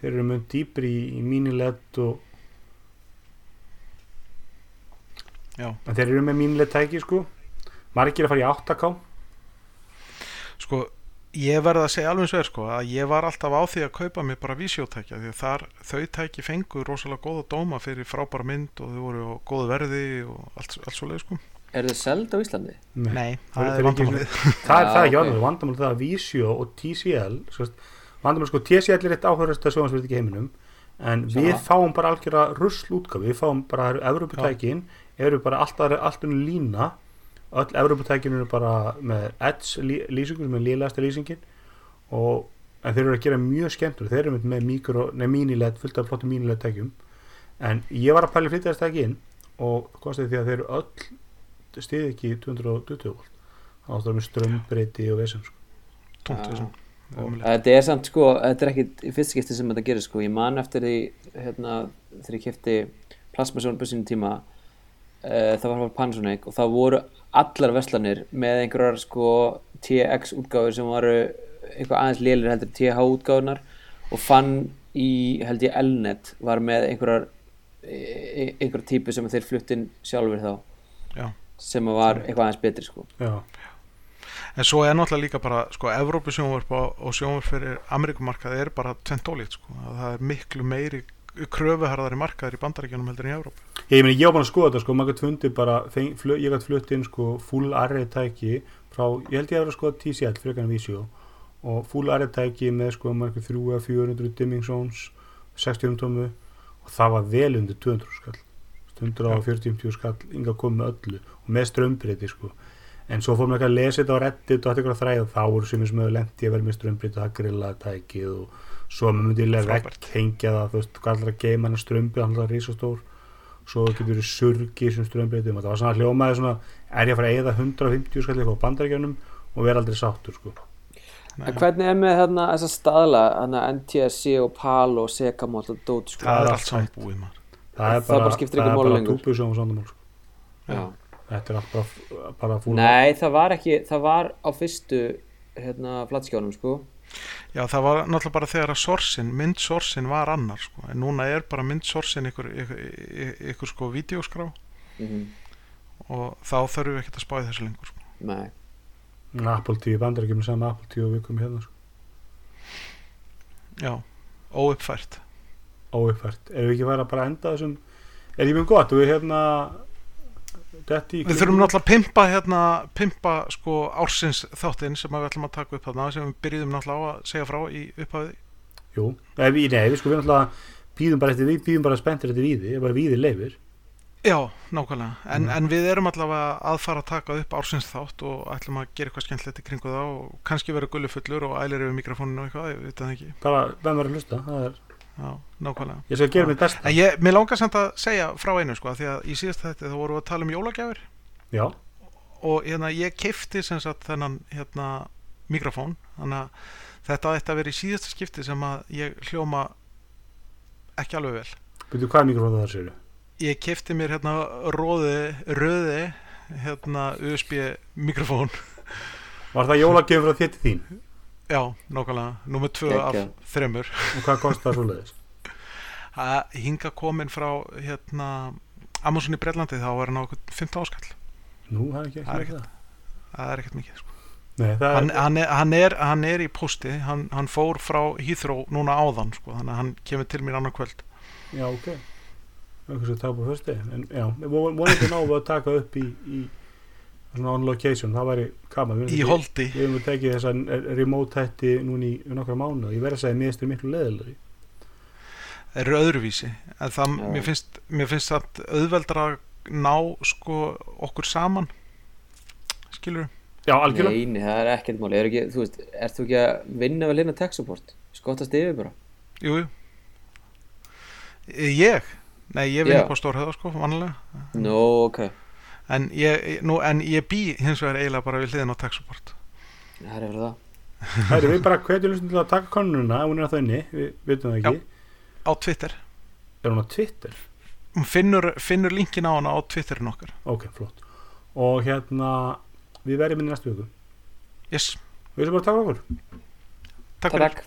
þeir eru mjög dýpri í, í mini LED og Já. en þeir eru með LED tæki sko margir að fara í 8K sko ég verði að segja alveg eins og er sko að ég var alltaf á því að kaupa mér bara vísjótækja því að þar, þau tæki fengu rosalega góða dóma fyrir frábæra mynd og þau voru á góðu verði og allt, allt svo leið sko er það seld á Íslandi? Nei. nei, Það það er ekki- vandamálið það er Já, það ekki ok. okay. vandamál það að Visio og TCL sko, vandamál sko TCL er eitt áhverjast að sjóðansverð ekki í heiminum en Sama. við fáum bara algjöra rusl útgáfi við fáum bara, það eru bara alltaf, allt unni lína. Öll Evroputækin eru bara með Edge lí, lýsingur sem er líðlegasta lýsingin. Og en þeir eru að gera mjög skemmtur þeir eru með, mikro, nei, mini-LED fullt af flottum mini-LED tækjum. En ég var að pæli flytja þess tæki inn og kostið því að þeir eru öll stiði ekki 220 volt. Þá áttu með strömbreyti og vesum sko. þetta er samt sko, þetta er ekki í fyrst skipti sem þetta gerir sko, ég man eftir því hérna, þegar ég kefti plasma sjónarbu sínum tíma það var Panasonic og það voru allar verslanir með einhverjar sko TX útgáfur sem varu eitthvað aðeins lélir heldur TH útgáfunar og fann í held ég Elnet var með einhverjar e- einhverjar típu sem þeir fluttin sjálfur þá. Já. sem var eitthvað aðeins betri sko. Já, en svo er náttúrulega líka bara sko Evrópu sjónvarp og, sjónvarp fyrir Amerikumarkaði er bara tvent ólíkt sko. Að það er miklu meiri kröfuharðari markaðir í bandaríkjunum heldur en í Evrópu? Ég meni ég var búin að skoða þetta sko, maður gætt fundið bara ég gætt flutt inn sko full array tæki frá, ég held ég að vera að skoða TCL frekar en Visio. Og full array tæki með sko margir 3 eða 400 dimming zones 60 tómu. Og það var vel undir 200 skall. 140 skall yngar komið öllu. Og með strömbreyti sko. En svo fór maður ekki að lesa þetta á reddit og þetta ykkur að þræða. Og þá voru sem sem hefur lendi að vera með strömbreyti og það grillaði tækið og svo maður myndi lega vekk hengja það þú veist, hvað allar að geima hann strömbi hann er risastór. Svo getur verið surgi sem strömbreytum og það var svona hljómaði svona er ég að fara að eða 150 skall eitthvað á bandarækjunum og vera aldrei sáttur sko. En hvernig er með þarna þessa staðla þarna NTSC og PAL og Sekamot og Dót sko? það er allt hægt. búið maður. Það er Það bara er túbusjón og sondamál sko. Já. þetta er allt bara, bara fúl Nei, það var ekki, það var á fyrstu hérna flatskjánum sko Já, það var náttúrulega bara þegar að sorsin, myndsorsin var annar sko, en núna er bara myndsorsin ykkur, ykkur, ykkur, ykkur sko vídeoskrá mm og þá þurfum við ekkert að spáði þessu lengur sko. Nei, Apple TV bandarækjum saman Apple TV og við komum hérna sko. Já, óuppfært. Óuppfært, erum við ekki að fara bara að enda þessum er ekki mjög gott? Og við hérna í Við þurfum náttúrulega að pimpa hérna, pimpa sko ársins þáttinn sem að við ætlum að taka upp þarna sem við byrjuðum náttúrulega á að segja frá í upphafi. Jú, nei, við, nei, við sko við náttúrulega býðum bara eftir við, býðum bara spenntir eftir víði, ef bara víði leifir. Já, nákvæmlega, en, Mhm. en við erum allavega að fara að taka upp ársins þátt og ætlum að gera eitthvað skemmtilegt í kringu það og kannski vera gullufullur og ælir yfir mikrofóninu og eitthvað, ég veit það ekki. Bara, hvem verður að hlusta, það er Já, nákvæmlega. Ég skal gera mitt besta. En ég, mér langar samt að segja frá einu sko, því að í síðast þetta þá vorum við að tala um jólagjafir. Já, og hérna ég keifti sem sagt þennan hérna mikrofón. Þannig að þetta ætti að vera í síðasta skipti sem að ég hljóma ekki alveg vel. Byrju, hvað mikrofón það séru? ég kefti mér hérna róði, röði hérna USB mikrofón. Var það jólagjöf frá þér til þín? Já, nákvæmlega, nummer tvö af þremur Og hvað kostar það svoleiðis? að hinga komin frá hérna Amazon í Breitlandi þá er hann á okkur 15 áskall Nú, það er ekki Það er ekki ekkert. það er ekkert mikið sko. Nei, það hann, er, hann, er, hann, er, hann er í posti hann, hann fór frá Heathrow núna áðan sko, þannig að hann kemur til mér annar kvöld já, ok Eitthvað sem taka på fyrsti En já, við von- vonandi náum við að taka upp í, í svona on location, það væri gaman. Í höfum- holdi. Við hefum tekið þessa remote hætti núna í nokkra mánu og ég verð að segja að mér finnst þér miklu leðilegri þeir eru öðruvísi. En það, mér finnst, mér finnst það auðveldra að ná sko okkur saman. Skilur Já, algjörlega. Nei, nei, það er ekkert máli, er ekki, þú veist, ert þú ekki að vinna við linna tech support? Skottast yfir bara. jú, jú. ég? Nei, ég vinn upp á stórhauða sko, vanlega Nú, ok, en ég, nú, en ég bý hins vegar eiginlega bara við hliðin á tech support það er yfir það. Það er við bara hvetjum lustum til að taka konununa ef hún er að þönni, við vitum það ekki. Á Twitter. Er hún á Twitter? hún finnur, finnur linkin á hana á Twitterin okkar. Ok, flott. Og hérna, við verðum inn í næstu viku. Yes, Við erum bara að taka okkur. Takk fyrir. Takk.